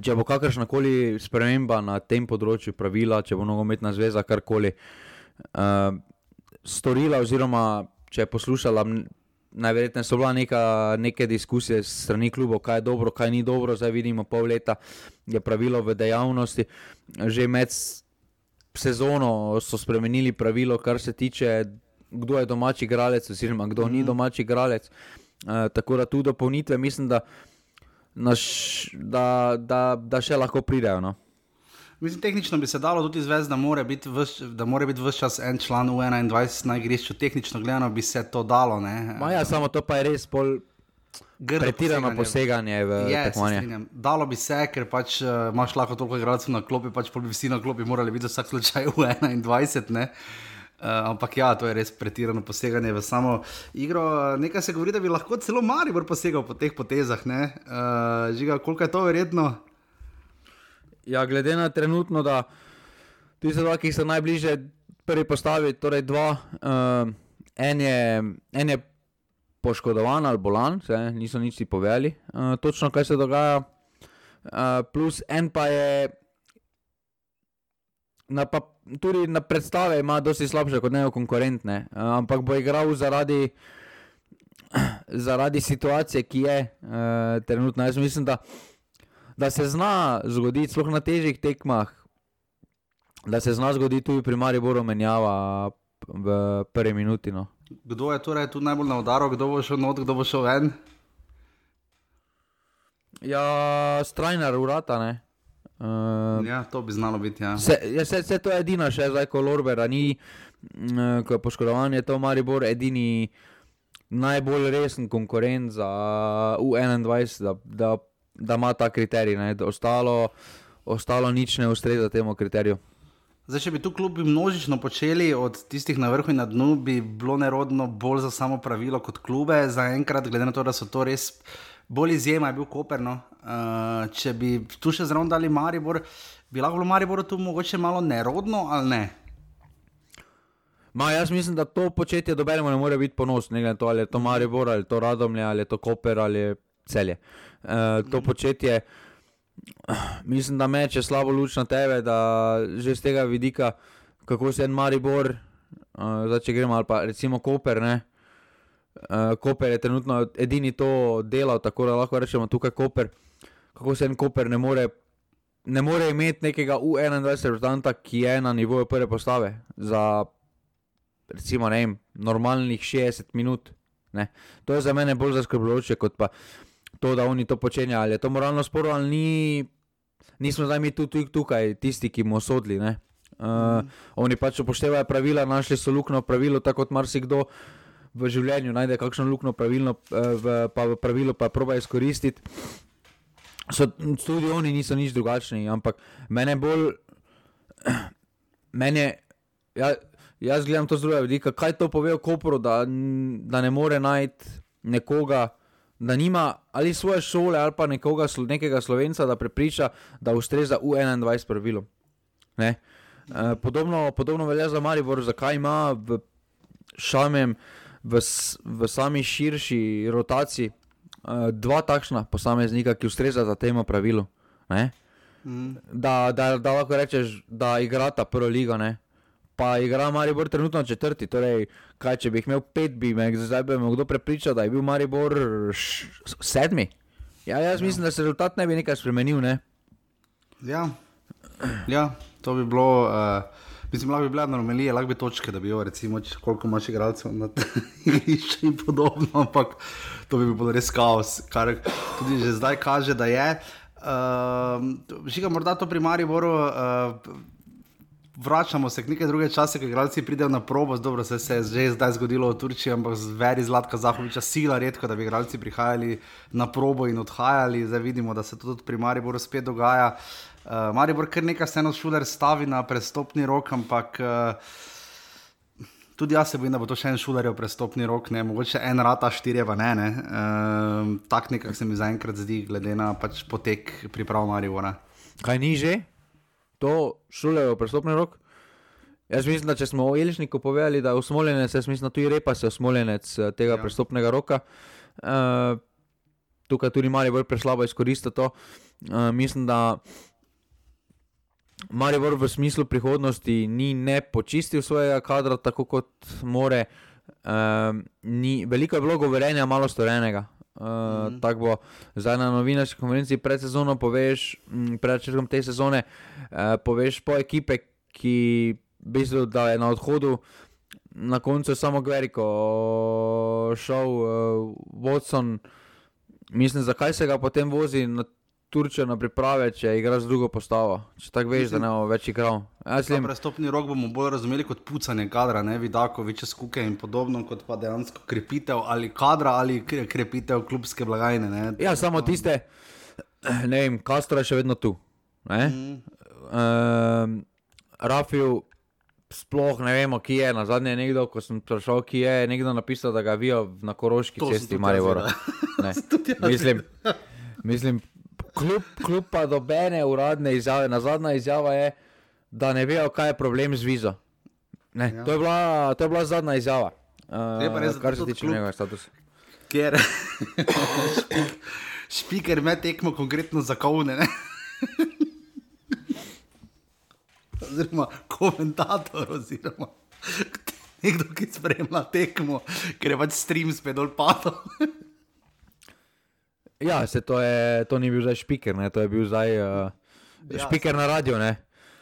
če bo kakršna koli sprememba na tem področju pravila, če bo nogometna zveza karkoli uh, storila oziroma če je poslušala, najverjetneje so bila neka, neke diskusije s strani klubov, kaj je dobro, kaj ni dobro. Zdaj vidimo, pol leta je pravilo v dejavnosti. Že med sezono so spremenili pravilo, kar se tiče, kdo je domači igralec, oziroma kdo mm. ni mhm. domači igralec. Uh, tako da tu dopolnitve mislim, da, naš, da, da, da še lahko pridejo. No? Mislim, tehnično bi se dalo tudi izvesti, da mora biti vse čas en član v 21 na igrišču. Tehnično gledano bi se to dalo. Ja, samo to pa je res pol. Pretirano poseganje v tekmovanje. Dalo bi se, ker pač uh, imaš lahko toliko igralcev na klopi, pač pa bi vsi na klopi morali biti vsak slučaj v 21. Uh, ampak ja, to je res pretirano poseganje v samo igro. Nekaj se govori, da bi lahko celo Maribor posegal po teh potezah. Uh, žiga, koliko je to verjetno? Ja, glede na trenutno, da ti so dva, ki so najbližje prvi postavi, torej dva, uh, en, je, en je poškodovan ali bolan, se, niso nič ti povedali, uh, točno kaj se dogaja. Uh, plus en pa je. Na pa, tudi na predstave ima dosti slabše kot nejo konkurentne, uh, ampak bo igral zaradi, zaradi situacije, ki je uh, trenutno. Jaz mislim, da da se zna zgoditi, sploh na težjih tekmah, da se zna zgoditi tudi pri Mariboru menjava v prvi minuti. No. Kdo je torej tu najbolj na udaru, kdo bo šel not, kdo bo šel ven? Ja, strajnar urata, ne. Uh, ja, to bi znalo biti. Ja. Se, ja, se, se to je edina, še zdaj, ko Lorbera ni, uh, ko je poškodovan, je to Maribor edini najbolj resen konkurent za U21, da, da da ima ta kriterij, da ostalo, ostalo nič ne ustreza temu kriteriju. Zdaj, če bi tu klubi množično počeli, od tistih na vrhu in na dnu, bi bilo nerodno bolj za samo pravilo kot klube. Zaenkrat, glede na to, da so to res bolj izjema, je bil Koperno. Uh, če bi tu še zraven dali Maribor, bi lahko bilo Maribor tu mogoče malo nerodno ali ne? Ma, jaz mislim, da to početje dobenemo ne more biti ponos, ne glede na to, ali je to Maribor, ali je to Radomlje, ali je to Koper, ali je celje. Uh, to početje, mislim, da meče slabo luč na tebe, da že z tega vidika, kako se en Maribor, uh, zdaj če gremo ali pa recimo Koper, ne. Uh, Koper je trenutno edini to delal, tako da lahko rečemo tukaj Koper, kako se en Koper ne more. Ne more imeti nekega U21 reprezentanta, ki je na nivoju prve postave za recimo, ne vem, normalnih 60 minut. Ne. To je za mene bolj zaskrbljujoče, kot pa to, da oni to počenjajo. Ali je to moralno sporo ali ni, nismo zdaj mi tudi tukaj, tisti, ki bomo sodili. Uh, mm. Oni pač upoštevajo pravila, našli so luknjo pravilo, tako kot marsikdo v življenju najde kakšno luknjo pravilno, v, pa v pravilu pa proba izkoristiti. So, tudi oni niso nič drugačni, ampak mene bolj, meni je, ja, jaz gledam to z drugega vidika, kaj to pove o Koperu, da, da ne more najti nekoga, da nima ali svoje šole ali pa nekoga, nekega slovenca, da prepriča, da ustreza U21 pravilom. E, podobno, podobno velja za Maribor, zakaj ima v šamem, v, v sami širši rotaciji, e, dva takšna posameznika, ki ustrezata temu pravilu. Mm. Da, da, da lahko rečeš, da igrata prvo ligo. Ne? pa igra Maribor trenutno četrti. Torej, kaj, če bi jih imel pet, bi me zdaj bi me kdo prepričal, da je bil Maribor sedmi. Ja, jaz ja. mislim, da se rezultat ne bi nekaj spremenil. Ne? Ja. ja, to bi bilo. Uh... Mislim, lahko bi bila normalija, lahko bi točke, da bi jo, recimo, če, koliko imaš igralcev na igrišču in podobno, ampak to bi bilo res kaos, kar tudi že zdaj kaže, da je. Uh, Žiga, morda to pri Mariboru. Uh, vračamo se k nekaj druge čase, ko igralci pridejo na probo, dobro se, se je že zdaj zgodilo v Turčiji, ampak z veri Zlatka Zahoviča sila redko, da bi igralci prihajali na probo in odhajali. Zdaj vidimo, da se to tudi pri Mariboru spet dogaja. Uh, Maribor kar nekaj se eno šuler stavi na prestopni rok, ampak uh, tudi jaz se bojim, da bo to še en šuler prestopni rok, ne, mogoče en rata, štirje pa ne. ne. Uh, tak nekako se mi zaenkrat zdi, glede na pač potek priprav Maribora. Kaj ni že? To šulejo prestopni rok. Jaz mislim, da če smo o Elišniku povedali, da je usmoljenec, jaz mislim, da tudi repa se usmoljenec eh, tega ja. prestopnega roka. Uh, tukaj tudi mali bolj preslabo izkoristi to. Uh, mislim, da mali bolj v smislu prihodnosti ni ne počistil svojega kadra tako kot more. Uh, ni, veliko je bilo govorjenja, malo storenega. Uh, mm. Tako bo zdaj na novinarski konferenci pred sezono, poveš, mm, pred začetkom te sezone, uh, poveš po ekipe, ki bi zdaj, da je na odhodu, na koncu samo Gveriko, šel uh, Watson, mislim, zakaj se ga potem vozi na Turčijo na priprave, če igraš z drugo postavo. Če tako veš, Mislim, da ne bo več igral. Slim... Prestopni rok bomo bolj razumeli kot pucanje kadra, ne vidako, večje skuke in podobno, kot pa dejansko krepitev ali kadra ali krepitev klubske blagajne. Ne. Ja, samo tiste, ne vem, Kastro je še vedno tu. Mm. Um, Rafil, sploh ne vemo, ki je. Na zadnje je nekdo, ko sem prišel, ki je nekdo napisal, da ga vijo na Koroški to cesti, Marijo. Mislim, mislim kljub, kljub pa dobene uradne izjave. Na zadnja izjava je, da ne vejo, kaj je problem z vizo. Ne, ja. to, je bila, to je bila zadnja izjava. Uh, kar se tiče njegova statusa. Ker špiker me tekmo konkretno za kovne. oziroma komentator, oziroma nekdo, ki spremlja tekmo, ker je pač stream spet dol padel. Ja, se to, je, to ni bil zdaj špiker, ne? to je bil zdaj uh, špiker ja, na radio.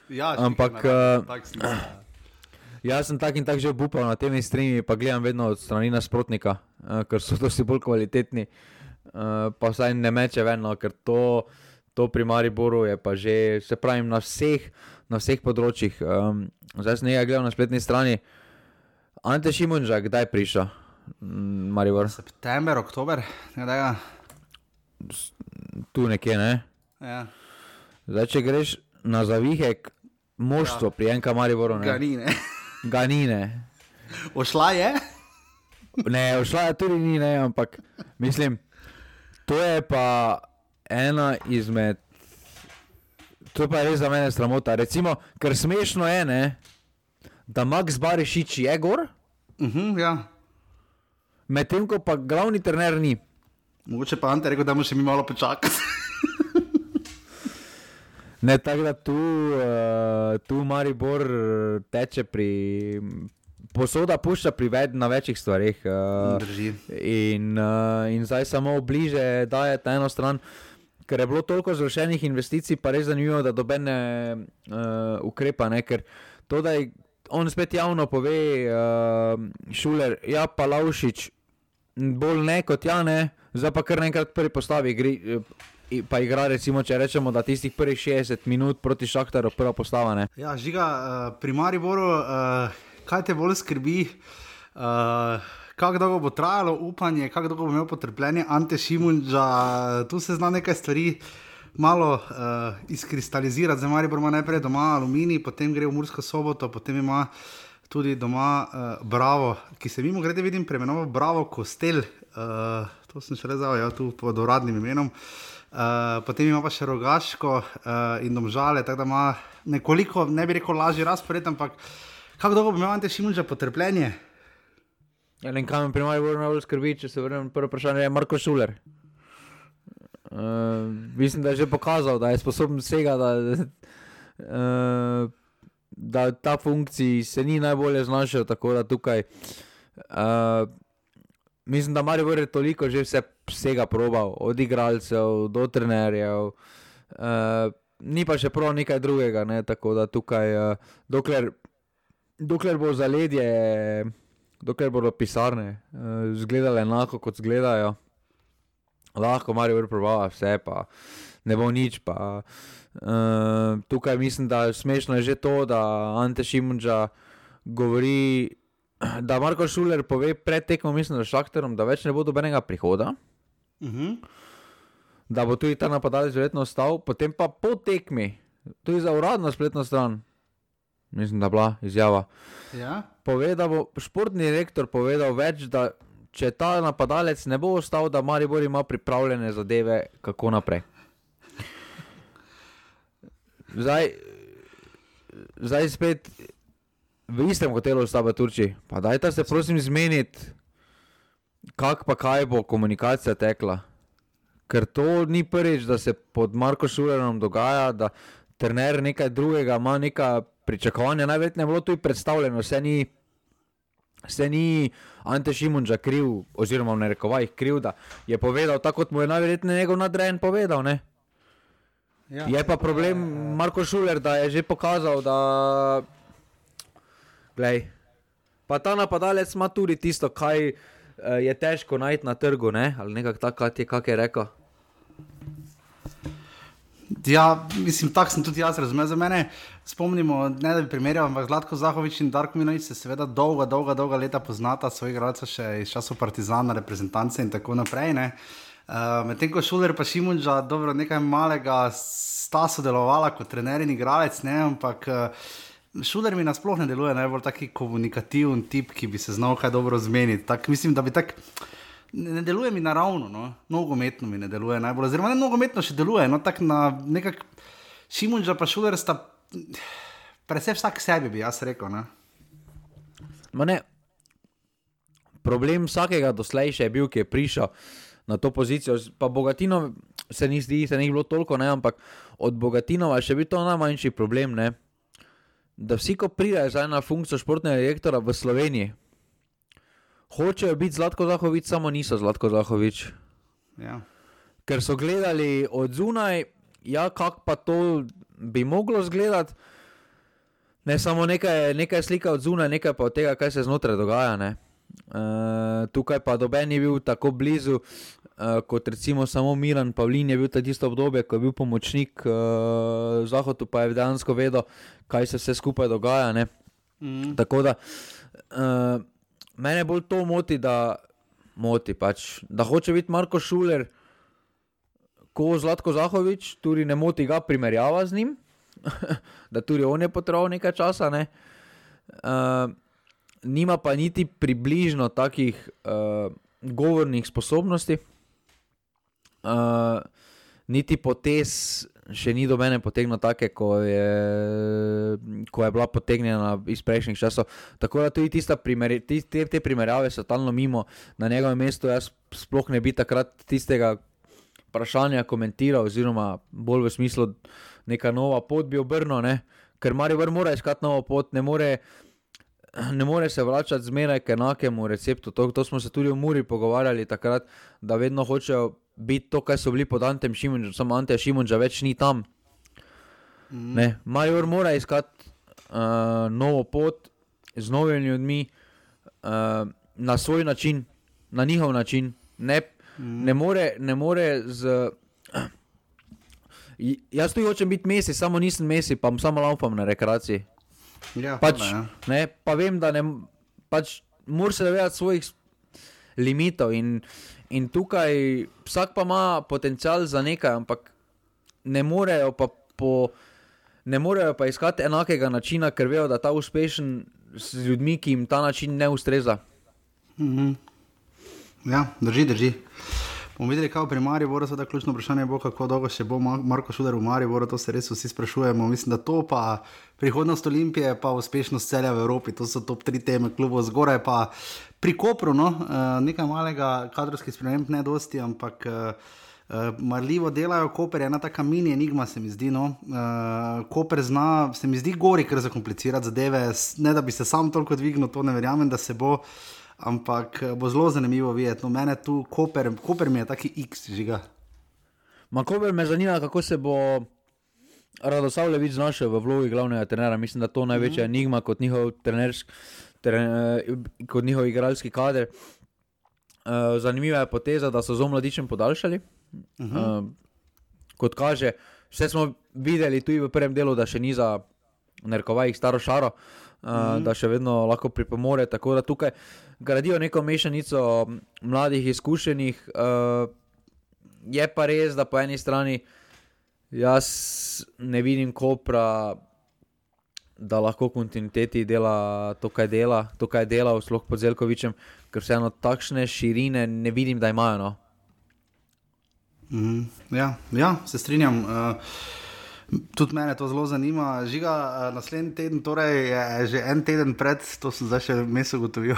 Ja, Ampak radio, uh, sem, ja. jaz sem tak in tak že upal na tem streamu, pa gledam vedno od strani nasprotnika, uh, ker so dosti bolj kvalitetni. Uh, pa vsaj ne meče ven, no, ker to, to pri Mariboru je pa že, se pravi, na vseh, na vseh področjih. Um, zdaj sem nekaj gledal na spletni strani. Ante Šimunža, kdaj prišel? Maribor. September, oktober, ne da ga tu nekje. Ne? Ja. Zdaj, če greš na zavihek, moštvo ja. pri enem Mariboru, ne gre. Ganine. Ošla je? Ne, ošla je tudi ni, ne, ampak mislim, to je pa ena izmed. To pa je res za mene sramota. Recimo, ker smešno je, ne, da Max Barišič je gor, Uh -huh, ja. medtem ko pa glavni trener ni. Mogoče pa Ante rekel, da mu še mi malo počakati. Ne, tako da tu, uh, tu Maribor eh, teče pri. Posoda pušča pri ved, na večjih stvareh. Uh, Drži. in, uh, in zdaj samo bliže daje ta eno stran, ker je bilo toliko zgrešenih investicij, pa res zanimivo, da dobene uh, ukrepa. Ne, ker to, da je on spet javno pove, uh, šuler, ja pa Laušič, bolj ne kot ja, ne, zdaj pa kar naenkrat prvi postavi. Igri, eh, Pa igra, recimo, če rečemo, da tistih prvih 60 minut proti Šahtaru, prva postava. Ne. Ja, žiga, uh, pri Mariboru, uh, kaj te bolj skrbi, uh, kako dolgo bo trajalo upanje, kako dolgo bo imel potrpljenje Ante Šimunča, tu se zna nekaj stvari. Malo uh, izkristalizirati, zdaj Maribor ima najprej doma aluminij, potem gre v Mursko soboto, potem ima tudi doma uh, Bravo, ki se mimo grede vidim, preimenoval Bravo Kostel, uh, to sem še rezal, ja, tu pod uradnim imenom. Uh, potem ima še rogaško uh, in domžale, tako da ima nekoliko, ne bi rekel, lažji razpored, ampak kako dolgo bo imel Ante Šimunča potrpljenje? Ja, ne vem, kaj me pri Mariboru najbolj skrbi, če se vrnem prvo vprašanje, je Marko Šuler. Uh, mislim, da je že pokazal, da je sposoben vsega, da, uh, da ta funkciji se ni najbolje znašel, tako da tukaj. Uh, mislim, da Maribor je toliko že vse, vsega probal, od igralcev do trenerjev. Uh, ni pa še prav nekaj drugega, ne? tako da tukaj, uh, dokler, dokler bo zaledje dokler bodo pisarne uh, izgledale enako, kot izgledajo, lahko Marijo probava vse, pa ne bo nič. Pa, uh, tukaj mislim, da smešno je že to, da Ante Šimunča govori, da Marko Šuler pove pred tekmo, mislim, da Šakterom, da več ne bo dobenega prihoda. Uh -huh. Da bo tudi ta napadalec verjetno ostal, potem pa po tekmi, tudi za uradno spletno stran, mislim, da je bila izjava, ja? pove, da bo športni direktor povedal več, da če ta napadalec ne bo ostal, da Maribor ima pripravljene zadeve, kako naprej. Zdaj, zdaj spet v istem hotelu sta v Turčiji. Pa dajte se prosim zmeniti, kak pa kaj bo komunikacija tekla. Ker to ni prvič, da se pod Marko Šulerom dogaja, da trener nekaj drugega ima neka pričakovanja. Najverjetneje je bilo tudi predstavljeno, vse ni, vse ni Ante Šimunča kriv, oziroma v narekovajih kriv, da je povedal tako, kot mu je najverjetneje njegov nadrejen povedal. Ne? Ja. Je pa problem Marko Šuler, da je že pokazal, da Glej, pa ta napadalec ima tudi tisto, kaj uh, je težko najti na trgu, ne? ali nekako tako, kak je rekel. Ja, mislim, tako sem tudi jaz razumel. Za mene, spomnimo, ne da bi primerjal, ampak Zlatko Zahovič in Darko Minovič se seveda dolga, dolga, dolga leta poznata, svojih igralcev še iz časov Partizana, reprezentance in tako naprej. Uh, Medtem ko Šuler pa Šimunča, dobro, nekaj malega sta sodelovala kot trener in igralec, ne, ampak uh, Šuler mi nasploh ne deluje najbolj taki komunikativen tip, ki bi se znal kaj dobro zmeniti. Tak, mislim, da bi tak. Ne, deluje mi naravno, no? nogometno mi ne deluje najbolj, zelo ne nogometno še deluje, no tako na nekak Šimunča pa Šuler sta, predvsem vsak sebi bi jaz rekel. Ne? Ma ne. Problem vsakega doslej še je bil, ki je prišel na to pozicijo. Pa Bogatino se ni zdi, se ni bilo toliko, ne, ampak od Bogatinova še bil to najmanjši problem. Ne, da vsi, ko pridejo zdaj na funkcijo športnega direktora v Sloveniji, hočejo biti Zlatko Zahovič, samo niso Zlatko Zahovič. Ja. Ker so gledali od zunaj, ja, kako pa to bi moglo izgledati. Ne samo nekaj, nekaj slika od zunaj, nekaj pa od tega, kaj se znotraj dogaja. Ne. Uh, tukaj pa doben je bil tako blizu, kot recimo samo Milan Pavlin je bil ta tisto obdobje, ko je bil pomočnik uh, Zahodu, pa je dejansko vedel, kaj se vse skupaj dogaja. Ne. Mm. Tako da uh, mene bolj to moti, da, moti pač, da hoče biti Marko Šuler, ko Zlatko Zahovič, tudi ne moti ga primerjava z njim, da tudi on je potreboval nekaj časa. Ne. Uh, nima pa niti približno takih uh, govornih sposobnosti, uh, niti potez še ni do mene potegnil take, ko je, ko je bila potegnjena iz prejšnjih časov. Tako da tudi primer, te, te primerjave so talno mimo na njegovem mestu. Jaz sploh ne bi takrat tistega vprašanja komentiral, oziroma bolj v smislu neka nova pot bi obrnil, ker Marijo mora iskati novo pot, ne more. Ne more se vračati zmeraj k enakemu receptu. To, to smo se tudi v Muri pogovarjali takrat, da vedno hočejo biti to, kar so bili pod Antem Šimunžem, samo Ante Šimunža več ni tam. Mm. Major mora iskati uh, novo pot z novimi ljudmi uh, na svoj način, na njihov način. Ne, mm. ne, more, ne more z. Uh, jaz tudi hočem biti mesec, samo nisem mesec, pa samo laupam na rekreaciji. Ja, pač, ja. ne, pa vem, da ne. Pač, Moraš se zavedati svojih limitov. In, in tukaj vsak pa ima potencial za nekaj, ampak ne morejo pa, po, ne morejo pa iskati enakega načina, ker vejo, da ta uspešen z ljudmi, ki jim ta način ne ustreza. -hmm. Ja, drži, drži. Bomo videli, kaj pri Mariboru, da ključno vprašanje bo, kako dolgo še bo Marko Šuder v Mariboru, to se res vsi sprašujemo. Mislim, da to pa prihodnost Olimpije, pa uspešnost celja v Evropi, to so top tri teme klubov, zgoraj pa pri Kopru, no, eh, nekaj malega kadrovskih sprememb, ne dosti, ampak. Uh, marljivo delajo, Koper je ena taka mini enigma, se mi zdi. No? Uh, Koper zna, se mi zdi, gori, ker zakomplicirati zadeve. Ne da bi se sam toliko dvignil, to ne verjamem, da se bo, ampak bo zelo zanimivo videti. No, mene tu, Koper, Koper mi je taki X žiga. Ma Koper me zanima, kako se bo Radosavljevič znašel v vlogi glavnega trenera. Mislim, da to je največja mm -hmm. enigma kot njihov trenerski kot njihov igralski kader. Uh, zanimiva je poteza, da so z omladičem podaljšali. Uh -huh. uh, kot kaže, vse smo videli tudi v prvem delu, da še ni za nerkovajih staro šaro, uh, uh -huh. da še vedno lahko pripomore. Tako da tukaj gradijo neko mešanico mladih, izkušenih. Uh, je pa res, da po eni strani jaz ne vidim kopra da lahko kontinuiteti dela to, kaj dela, to, kaj dela, sploh pod Zelkovičem, ker vseeno takšne širine ne vidim, da imajo. No. Mm, ja, ja, se strinjam. Uh, tudi mene to zelo zanima. Žiga, uh, naslednji teden, torej je že en teden pred, to sem zdaj še mesec ugotovil,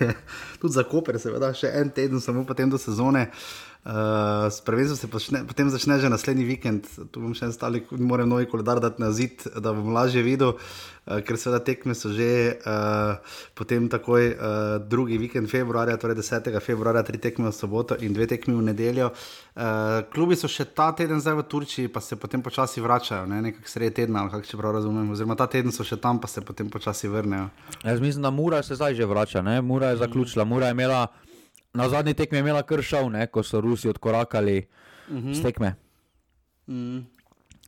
tudi za Koper, seveda, še en teden, samo potem do sezone. Uh, Uh, Prvenstvo se počne, potem začne že naslednji vikend, tu bom še en stali, moram novi koledar dati na zid, da bom lažje videl, uh, ker seveda tekme so že uh, potem takoj uh, drugi vikend februarja, torej 10. februarja, tri tekme v soboto in dve tekme v nedeljo. Uh, klubi so še ta teden zdaj v Turčiji, pa se potem počasi vračajo, ne? nekako sredi tedna, ali kako če prav razumem, oziroma ta teden so še tam, pa se potem počasi vrnejo. Jaz mislim, da Mura se zdaj že vrača, ne? Mura je zaključila, Mura je imela na zadnji tekmi je imela kršav, ne, ko so Rusi odkorakali uh -huh. z tekme. Uh -huh.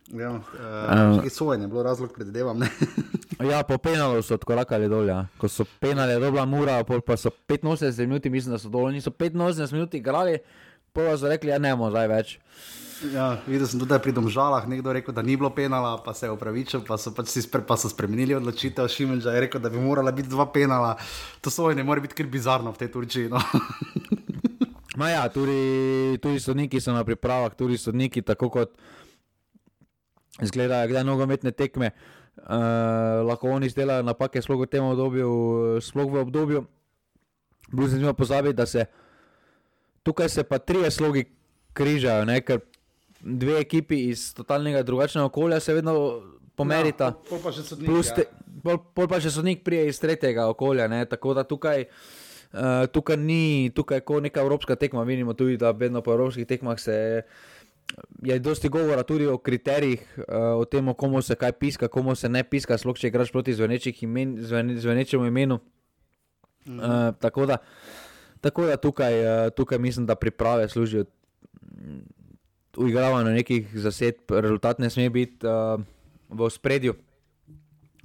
Ja, uh, uh, sojenje je bilo razlog, predvidevam. ja, po penalu so odkorakali dol. Ja. Ko so penali, dobra mura, pa so 85 minut, mislim, da so dol, niso 85 minut igrali, pa so rekli, da ja, ne bomo zdaj več. Ja, videl sem tudi pri domžalah, nekdo rekel, da ni bilo penala, pa se je upravičil, pa so, pač spre, pa so spremenili odločitev. Šimenža je rekel, da bi morala biti dva penala. To sojenje mora biti kar bizarno v tej Turčiji. No. ja, tudi, tudi sodniki so na pripravah, tudi sodniki, tako kot izgledajo, kdaj nogometne tekme. Uh, lahko oni izdelajo napake, sploh v tem obdobju, sploh v obdobju. Blues ne sme pozabiti, da se tukaj se pa tri slogi križajo, ne? ker dve ekipi iz totalnega drugačnega okolja se vedno pomerita. Ja, pol pa še sodnik. Ja. Te, pol, pol pa še sodnik prije iz tretjega okolja. Ne? Tako da tukaj, uh, tukaj ni, tukaj je neka evropska tekma. Vidimo tudi, da vedno po evropskih tekmah se. Je dosti govora tudi o kriterijih, uh, o tem, komu se kaj piska, komu se ne piska, sploh če igraš proti imen, zven, zvenečemu imenu. Uh, tako, da, tako da tukaj, uh, tukaj mislim, da priprave služijo uigravanje nekih zased, rezultat ne sme biti uh, v spredju.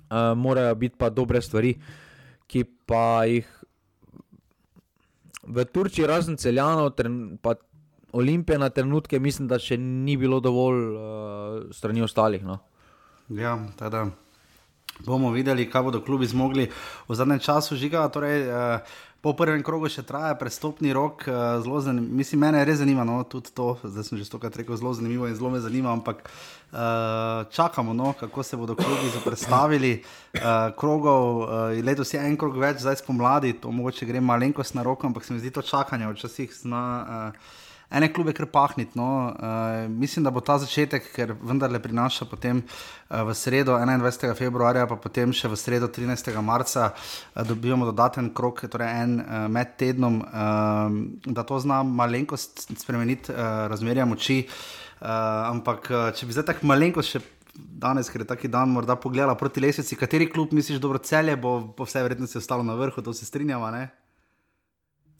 Uh, morajo biti pa dobre stvari, ki pa jih v Turčiji, razen celjanov, pa Olimpije na trenutke, mislim, da še ni bilo dovolj uh, strani ostalih. No. Ja, teda. bomo videli, kaj bodo klubi zmogli v zadnjem času žiga. Torej, uh, Po prvem krogu še traja prestopni rok, zelo zanimivo. Mislim, mene res zanima, no, tudi to, zdaj sem že stokrat rekel, zelo zanimivo in zelo me zanima, ampak uh, čakamo, no, kako se bodo krogi predstavili. Uh, krogov, uh, letos je en krog več, zdaj spomladi, to mogoče gre malenkost na roko, ampak se mi zdi to čakanje, včasih zna. Uh, ene klube kar pahniti. No. Uh, mislim, da bo ta začetek, ker vendarle prinaša potem uh, v sredo 21. februarja, pa potem še v sredo 13. marca, uh, dobivamo dodaten krok, torej en uh, med tednom, uh, da to zna malenkost spremeniti uh, razmerja moči. Uh, ampak, uh, če bi zdaj tako malenkost še. Danes, ker je taki dan, morda pogledala proti lesnici, kateri klub misliš, da bo celje, bo po vsej verjetnosti ostalo na vrhu, to se strinjava? Ne?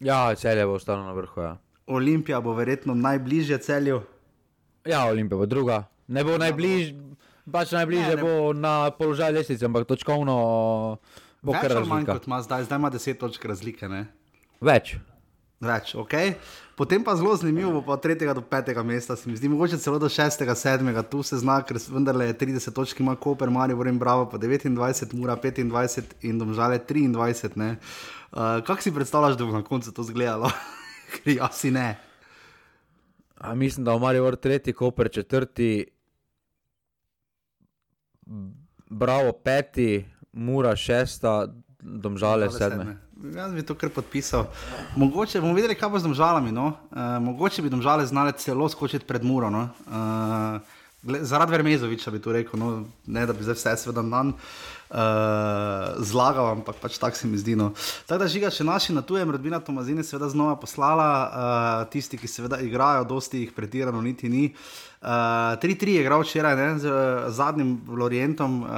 Ja, celje bo ostalo na vrhu. Ja. Olimpija bo verjetno najbližje celju. Ja, Olimpija bo druga. Ne bo najbližje, pač najbližje ne, ne. bo na položaju lesice, ampak točkovno bo kar razlika. Manj kot ima zdaj, zdaj ima 10 točk razlike. Ne? Več. Več, ok. Potem pa zelo zanimivo, pa od 3. do 5. mesta, se mi zdi, mogoče celo do 6. 7. tu se zna, ker vendarle je 30 točk, ima Koper, Marijo, Vrem, Bravo, pa 29, Mura 25 in domžale 23. Uh, Kako si predstavljaš, da bo na koncu to zgledalo? Jaz ne. A mislim, da ima Marijo tretji, Koper četrti, Bravo peti, Mura šesta, Domžale sedme. Jaz bi to kar podpisal. Mogoče bomo videli, kaj bo z domžalami. No? Uh, mogoče bi domžale znale celo skočiti pred Muro. No? Uh, zaradi Vermezoviča bi to rekel, no? ne da bi zdaj vse seveda nam. Uh, uh, zlagal, ampak pač tako se mi zdi. No. Tako da žiga še naši na tujem, rodbina Tomazine, seveda znova poslala, uh, tisti, ki seveda igrajo, dosti jih pretirano niti ni. Uh, 3-3 uh, je igral včeraj ne, z zadnjim Lorientom, uh,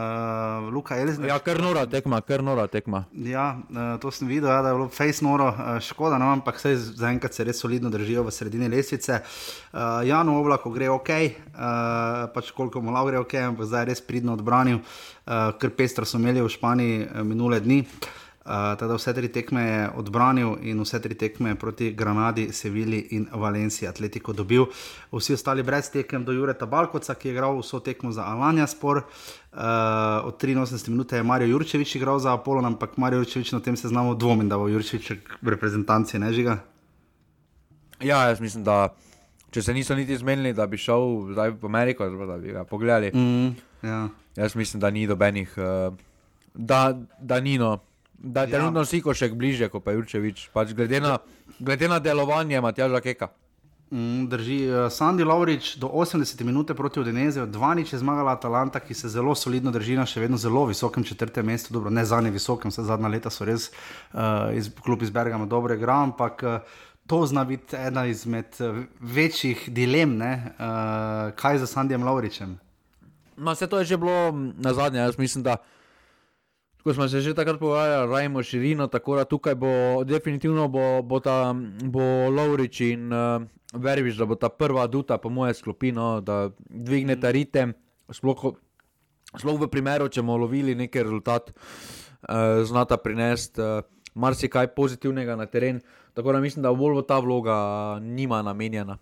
Luka Elizabeth. Ja, kar nora tekma, kar nora tekma. Ja, uh, to sem videl, ja, da je bilo face noro, uh, škoda, no, ampak vse zaenkrat se res solidno držijo v sredini lestvice. Uh, Jan Oblak gre ok, uh, pač koliko mu lahko gre ok, ampak zdaj je res pridno odbranil, uh, ker pestro so imeli v Španiji uh, minule dni. Uh, Uh, teda vse tri tekme je odbranil in vse tri tekme proti Granadi, Sevilji in Valenciji, Atletico dobil. Vsi ostali brez tekem do Jureta Balkoca, ki je igral vso tekmo za Alanja Spor. Uh, od 83 minut je Marijo Jurčevič igral za Apollo, ampak Marijo Jurčevič na tem se znamo dvomiti, da bo Jurčevič v reprezentanci, ne žiga. Ja, jaz mislim, da če se niso niti zmenili, da bi šel zdaj v Ameriko, da bi ga pogledali. Mm, ja. Jaz mislim, da ni dobenih, uh, da, da ni no. Da je ja. trenutno ja. Siko še bliže, kot pa Jurčevič, pač glede, na, glede na delovanje Matjaža Keka. Mm, drži, uh, Sandy Laurič do 80 minut proti Odenezu, dva nič je zmagala Atalanta, ki se zelo solidno drži na še vedno zelo visokem četrtem mestu, dobro, ne zadnje visokem, vse zadnja leta so res uh, iz, klub iz Bergama dobre igra, ampak uh, to zna biti ena izmed večjih dilem, uh, kaj za Sandyjem Lauričem. No, vse to je že bilo na zadnje, jaz mislim, da ko smo se že takrat pogovarjali, rajmo širino, tako da tukaj bo definitivno bo, bo, ta, bo Lovrič in uh, Verbiš, da bo ta prva duta, po moje sklopino, da dvigne ta ritem. Sploh, sploh v primeru, če bomo lovili neki rezultat, uh, znata prinesti uh, marsikaj pozitivnega na teren. Tako da mislim, da bolj bo ta vloga njima namenjena.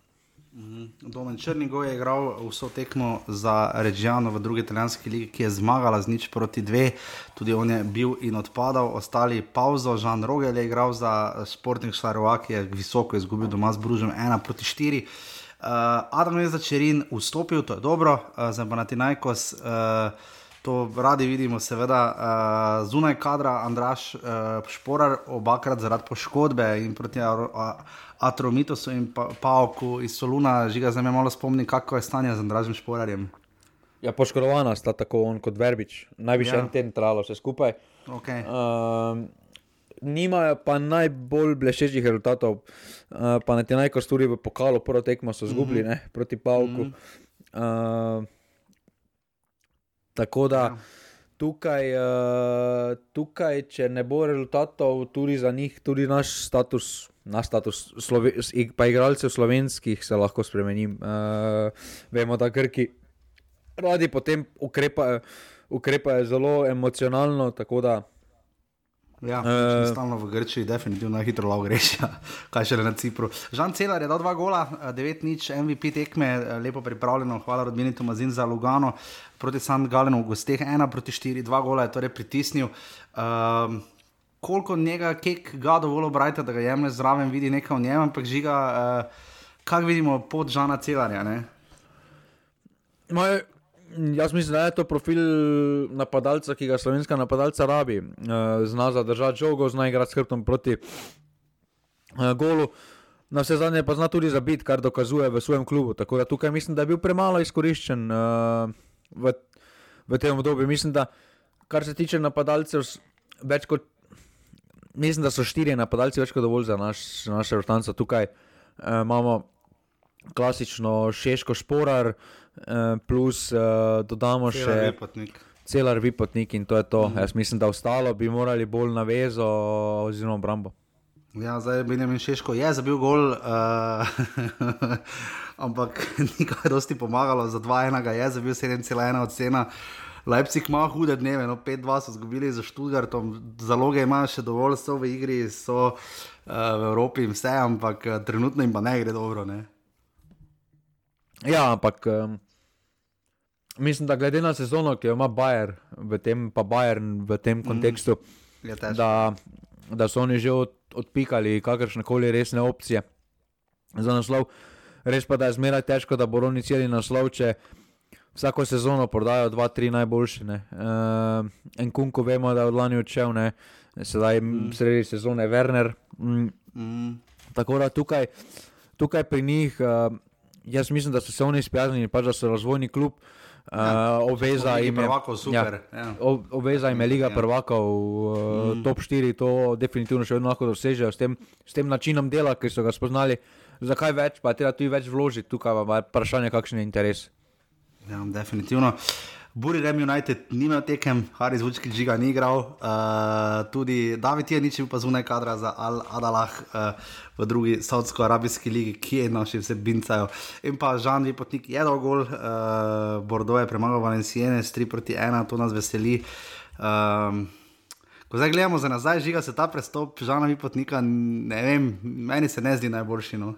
Mhm. Domen Črnigoj je igral vso tekmo za Režijano v drugi italijanski ligi, ki je zmagala z nič proti dve, tudi on je bil in odpadal, ostali pauzo, Žan Rogel je igral za športnik Šlarova, ki je visoko izgubil doma z Bružem 1 proti 4. Uh, Adam je začerin vstopil, to je dobro, uh, za Panatinajkos. Uh, To radi vidimo, seveda, uh, zunaj kadra, Andraš, uh, šporar, obakrat zaradi poškodbe in proti Atromitosu in pa, Pavku iz Soluna, žiga za me malo spomni, kako je stanje z Andražem šporarjem. Ja, poškodovana sta tako on kot Verbič, najviše ja. en ten tralo vse skupaj. Okay. Uh, nimajo pa najbolj blešečih rezultatov, uh, pa ne ti najkosturi v pokalu, prvo tekmo so zgubili mm -hmm. proti Pavku. Mm -hmm. uh, Tako da ja. tukaj, uh, tukaj, če ne bo rezultatov, tudi za njih, tudi naš status, naš status, Sloven pa igralcev slovenskih se lahko spremeni. Uh, vemo, da Grki radi potem ukrepajo, ukrepajo zelo emocionalno. Ja, uh, stalno v Grčiji, definitivno hitro lahko greš, ja. kaj še le na Cipru. Žan Celar je dal dva gola, 9-nič, MVP tekme, lepo pripravljeno, hvala Rodmini Tomazin za Lugano proti San Galenu, v gosteh 1 proti 4, dva gola je torej pritisnil. Uh, koliko njega, kek ga dovolj obrajte, da ga jemlje zraven, vidi nekaj v njem, ampak žiga, uh, kaj vidimo pod Žana Celarja? Moj, jaz mislim, da je to profil napadalca, ki ga slovenska napadalca rabi. Uh, zna zadržati žogo, zna igrati s hrbtom proti uh, golu. Na vse zadnje pa zna tudi zabiti, kar dokazuje v svojem klubu. Tako da tukaj mislim, da je bil premalo izkoriščen v, v tem obdobju. Mislim, da kar se tiče napadalcev, več kot. Mislim, da so štiri napadalci več kot dovolj za naš, naše vrtance. Tukaj uh, imamo klasično šeško šporar, uh, plus uh, dodamo Celar še Vipotnik. celar vipotnik in to je to. Mm. Jaz mislim, da ostalo bi morali bolj na vezo oziroma obrambo. Ja, zdaj je Benjamin Šeško, je zabil gol, uh, ampak nikaj dosti pomagalo, za 2-1 ga je zabil 7,1 od cena. Leipzig ima hude dneve, no 5-2 so izgubili za Študgartom, zaloge imajo še dovolj, so v igri, so uh, v Evropi in vse, ampak uh, trenutno jim pa ne gre dobro. Ne? Ja, ampak um, mislim, da glede na sezono, ki jo ima Bayer v tem, pa Bayern v tem kontekstu, Je težko. da, da so oni že od, odpikali kakršne koli resne opcije za naslov. Res pa da je zmeraj težko, da bodo oni celi naslov, če vsako sezono prodajo dva, tri najboljše. Uh, en Kunko vemo, da je od lani odšel, ne? sedaj mm. sredi sezone Werner. Mm, Mm. Tako da tukaj, tukaj pri njih, uh, jaz mislim, da so se oni sprijaznili, pač da so razvojni klub. Uh, Ja, obveza Ligi jim je, super, ja. o- obveza jim je Liga Ja. prvakov, uh, Mm. top 4, to definitivno še vedno lahko dosežejo s tem, s tem načinom dela, ki so ga spoznali. Zakaj več, pa je treba tudi več vložiti, tukaj pa je vprašanje, kakšen je interes. Ja, definitivno. Buri Rem United ni imel tekem, Haris Vučki žiga ni igral, uh, tudi David je nič bil pa zunaj kadra za Al Adalah uh, v drugi Saudsko-Arabijski ligi, ki je naši vse bincajo. In pa Žan Vipotnik je dal gol, uh, Bordeaux je premagal Valenciene s 3 proti 1, to nas veseli. Um, Ko zdaj gledamo za nazaj, žiga se ta prestop Žana Vipotnika, ne vem, meni se ne zdi najboljši. No.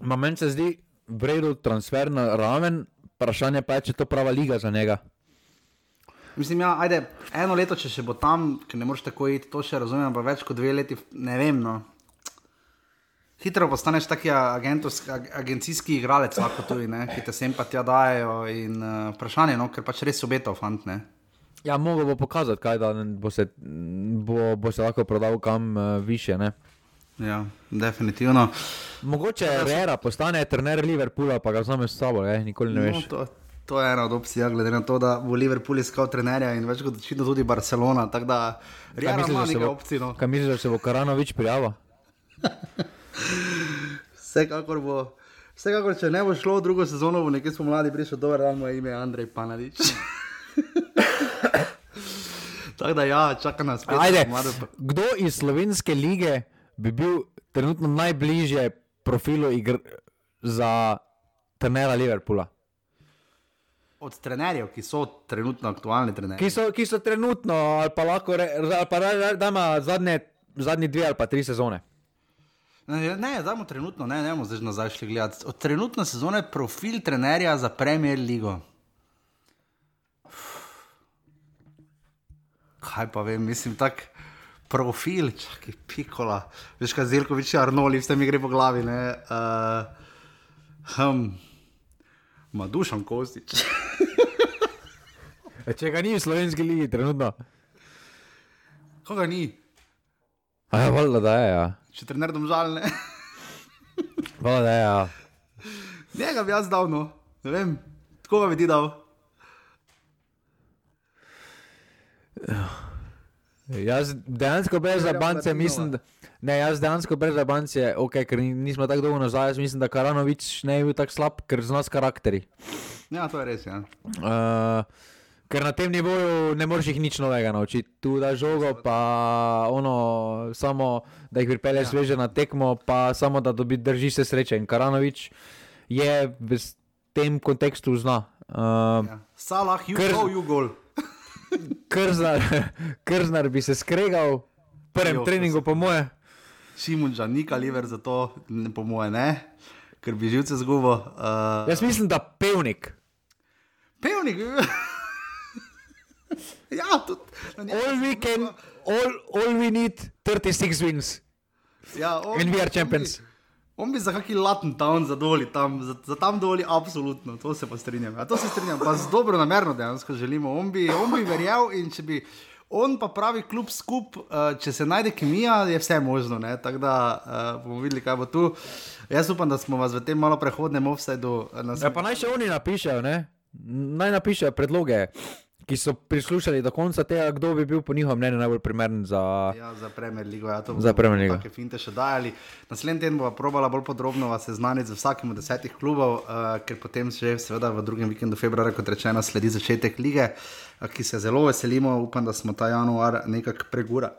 Ma meni se zdi vredu transfer na raven, vprašanje pa je, če je to prava liga za njega. Mislim, ja, ajde, eno leto, če še bo tam, ker ne moreš tako iti, to še razumem, pa več kot dve leti, ne vem. No. Hitro postaneš taki agentovski, ag- agencijski igralec, lahko tudi, ne, ki te sem pa tja dajo. In uh, vprašanje, no, ker pač res obetov, fant. Ne. Ja, mogo bo pokazati, kaj da bo se, bo, bo se lahko prodal kam uh, više. Ne? Ja, definitivno. Mogoče Rera postane trener Liverpoola, pa ga vzame s sabo, je? nikoli ne veš. No, to, to je ena od opcij, ja, glede na to, da bo Liverpool iskal trenerja in več kot očitno tudi Barcelona. Tako da, misliš, ima nekaj opcij. No. Kaj misliš, da se bo Karanovič prijavil? Vsekakor bo. Vsekakor, če ne bo šlo v drugo sezono, bo nekje spomladi prišel dober dan, moje ime je Andrej Panadič. Tako da ja, čaka nas. Ajde, kdo iz slovenske lige bi bil trenutno najbližje profilu igr za trenera Liverpoola? Od trenerjev, ki so trenutno aktualni trenerji. Ki so, ki so trenutno, ali pa lahko, re, ali pa da, da ima zadnje, zadnji dve ali pa tri sezone. Ne, ne dajmo trenutno, ne, ne bomo zdaj nazaj šli gledati. Od trenutne sezone profil trenerja za Premier League. Kaj pa vem, mislim tak. Profil, čakaj, pikola. Veš, kaj Zelkovič, Arnoli, vse mi gre po glavi. Ne? Uh, hm, ma dušam kostič. E, Če ga ni v slovenski ligi, trenutno. Koga ni? A ja, valjda da je, ja. Če trener domžalne. Valjda da je, ja. Njega bi jaz dal, no. Ne vem, koga bi ti dal. Jaz dejansko brez zabance mislim, da. Ne, jaz dejansko brez zabance, ok, ker ni- nismo tako dolgo nazaj, jaz mislim, da Karanovič ne je bil tako slab, ker zna s karakteri. Ja, to je res, ja. Uh, ker na tem nivoju ne moreš jih nič novega naučiti. Tu da žogo, pa ono, samo da jih pripelje ja. sveže na tekmo, pa samo da dobi, drži se sreče. In Karanovič je v tem kontekstu zna. Uh, ja. Salah, you Ker- go, you goal. Krznar, krznar bi se skregal, v prvem Jo, treningu, po moje. Šimunča ni kaliber za to, ne, po moje ne, ker bi živce zgubo. Uh, Jaz mislim, da pevnik. Pevnik. ja, tudi. njega All we can, all, all we need, 36 wins. Ja, on, And we are on champions. On bi za kaki Latin town zadoli tam, za, za tam doli, absolutno, to se pa strinjam. Ja, to se strinjam, pa z dobro namerno dejansko želimo. On bi, on bi verjel in če bi on pa pravi klub skup, uh, če se najde kemija, je vse možno. Tako da uh, bomo videli, kaj bo tu. Jaz upam, da smo vas v tem malo prehodnem offsajdu. Ja, pa naj še oni napišejo, ne? naj napišejo predloge, ki so prislušali do konca tega, kdo bi bil po njihovem mnenju najbolj primeren za. Ja, za Premier League, ja, Za Premier League. Take finte še dajali. Naslednji teden bomo probala bolj podrobno vas seznaniti z vsakim od desetih klubov, uh, ker potem že seveda v drugem vikendu februarja, kot rečeno, sledi začetek lige, uh, ki se zelo veselimo. Upam, da smo ta januar nekako pregura.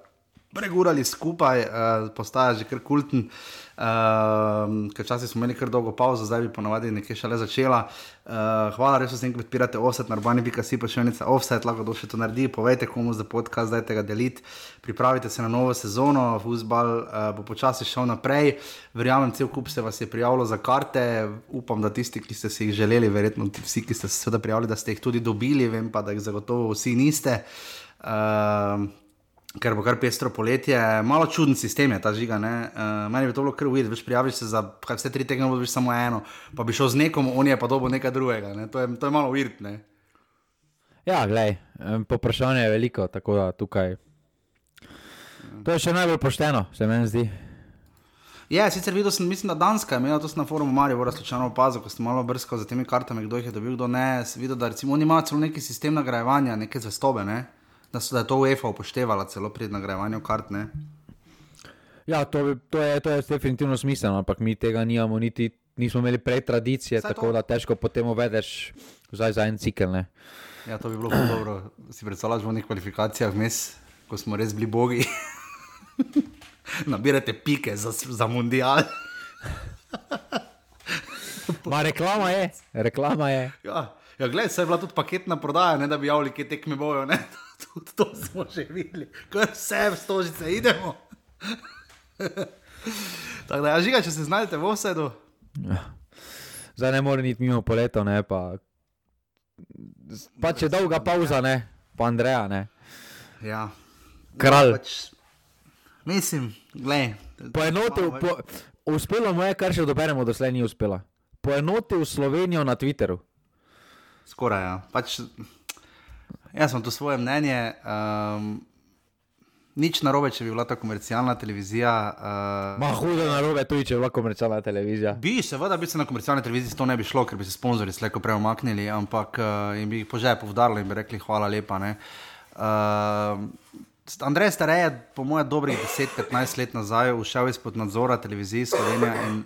Pregurali skupaj, uh, postaja že kar kulten, uh, ker včasih smo imeli kar dolgo pauzo, zdaj bi ponovadi nekje šele začela. Uh, hvala res vsem, ki podpirate offset, narbani.si pa še enica offset, lahko kdo še to naredi, povejte komu za podcast, dajte ga deliti, pripravite se na novo sezono, futbal uh, bo počasi šel naprej, verjamem, cel kup se vas je prijavilo za karte, upam, da tisti, ki ste si jih želeli, verjetno vsi, ki ste se seveda prijavili, da ste jih tudi dobili, vem pa, da jih zagotovo vsi niste. Uh, ker bo kar pestro poletje, malo čuden sistem je ta žiga. Uh, meni bi to bilo kar uvid, veš, prijaviš se za kaj, vse tri tekme, boš samo eno, pa bi šel z nekom, on je pa dobo nekaj drugega. Ne? To, je, to je malo uvid. Ja, glej, poprašanje je veliko, tako da tukaj. To je še najbolj pošteno, se meni zdi. Je, sicer videl sem, mislim, da Danska je imela to na forumu Marijo, vora slučajno opazil, ko sem malo brskal za temi kartami, kdo jih je dobil, kdo ne. Sem videl, da recimo oni imajo celo neki sistem nagrajevanja, neke zvestobe, ne? Da, so, da je to UEFA upoštevala celo pri nagrajevanju kart. Ne? Ja, to, to, je, to je definitivno smiselno, ampak mi tega nimamo, niti nismo imeli prej tradicije, Saj tako to. da težko potem uvedeš zdaj za en cikel. Ne? Ja, to bi bilo ful dobro. Si predstavljaš v onih kvalifikacijah vmes, ko smo res bili bogi. Nabirate pike za, za mundial. Ma reklama je, reklama je. Ja, ja gledaj, se je bila tudi paketna prodaja, ne da bi javili, kje tekme bojo. ne. Tudi to smo že videli, kar vse v stožice idemo. Tako da, ja, žiga, če se znajdete v offsetu. Zdaj ne more niti mimo poletov, ne pa. Pa če dolga pauza, ne, pa Andreja, ne. Ja. Kralj. Ja, pač, mislim. Poenotil, malo po, uspelo mu je, kar še doberemo, doslej ni uspelo. Poenotil Slovenijo na Twitterju. Skoraj, ja. Pač, jaz sem tu svoje mnenje. Um, nič narobe, če bi bila ta komercialna televizija. Uh, Ma hudo na robe, tudi če je bila komercialna televizija. bi, seveda, bi se na komercialni televiziji to ne bi šlo, ker bi se sponzorji slejko prej omaknili, ampak uh, jim bi jih po žepu udarili in bi rekli hvala lepa. ne. Uh, Andrej Starej je, po mojem, dobrih 10-15 let nazaj ušel izpod nadzora televizije Slovenije in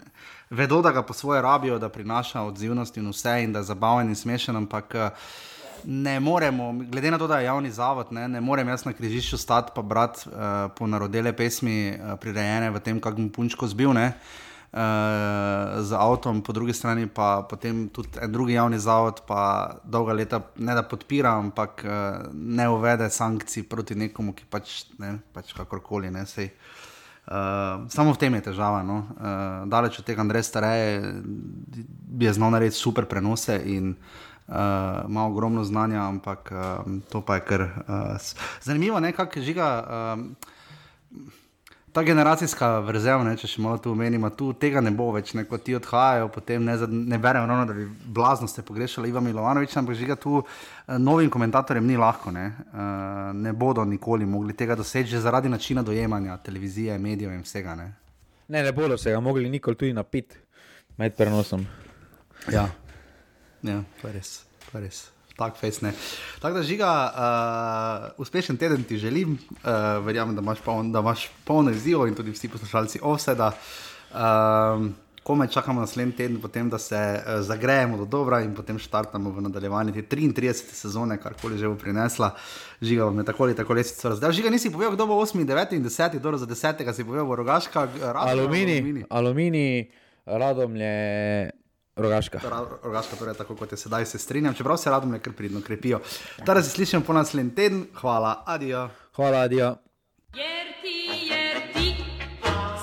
vedo, da ga po svoje rabijo, da prinaša odzivnost in vse in da je zabaven in smešen, ampak uh, ne moremo, glede na to, da je javni zavod, ne, ne morem jaz na križišču stati pa brati uh, ponarodele pesmi, uh, prirejene v tem, kako bom punčko zbil. Ne. Uh, z avtom, po drugi strani pa potem tudi en drugi javni zavod, pa dolga leta ne da podpira, ampak uh, ne uvede sankcij proti nekomu, ki pač ne, pač kakorkoli ne sej. Uh, samo v tem je težava. No? Uh, daleč od tega, Andrej Stareje bi je znal narediti super prenose in uh, ima ogromno znanja, ampak uh, to pa je kar uh, zanimivo, ne kako žiga. Uh, Ta generacijska vrzel, ne, če še malo tu omenimo, tu tega ne bo več, ne, ko ti odhajajo, potem ne, ne berem ravno, da bi blazno ste pogrešali Iva Milovanoviča, ampak žiga tu eh, novim komentatorjem ni lahko, ne, uh, ne bodo nikoli mogli tega doseči, že zaradi načina dojemanja televizije, medijev in vsega. Ne. Ne, ne bodo se ga mogli nikoli tudi napiti med prenosom. Ja. Ja, to je res, to je res. Tak fejs ne. Tako da žiga, uh, uspešen teden ti želim, uh, verjamem, da imaš, poln, da imaš polno izzivov in tudi vsi poslušalci offseda. Um, Kome čakamo naslednji teden, potem, da se uh, zagrejemo do dobra in potem štartamo v nadaljevanje te 33. sezone, karkoli že bo prinesla. Žiga vam je tako ali tako lesico razdel. Žiga nisi povedal, kdo bo 8, 9 in 10, dobro za 10. si povedal, bo rogaška. Aluminij, aluminij, radomlje, Rogaška. Rogaška, torej tako kot je sedaj, se strinjam, čeprav se radom le kar pridno krepijo. Torej se slišimo po naslednji teden, hvala, adijo. Hvala, adijo. Jer ti, jer ti,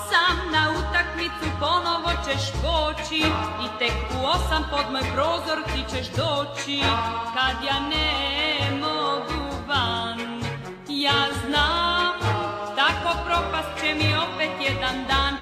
sam na utakmicu ponovo ćeš poći i tek u osam pod moj prozor ti ćeš doći, kad ja ne mogu van. Ja znam, tako propast će mi opet jedan dan.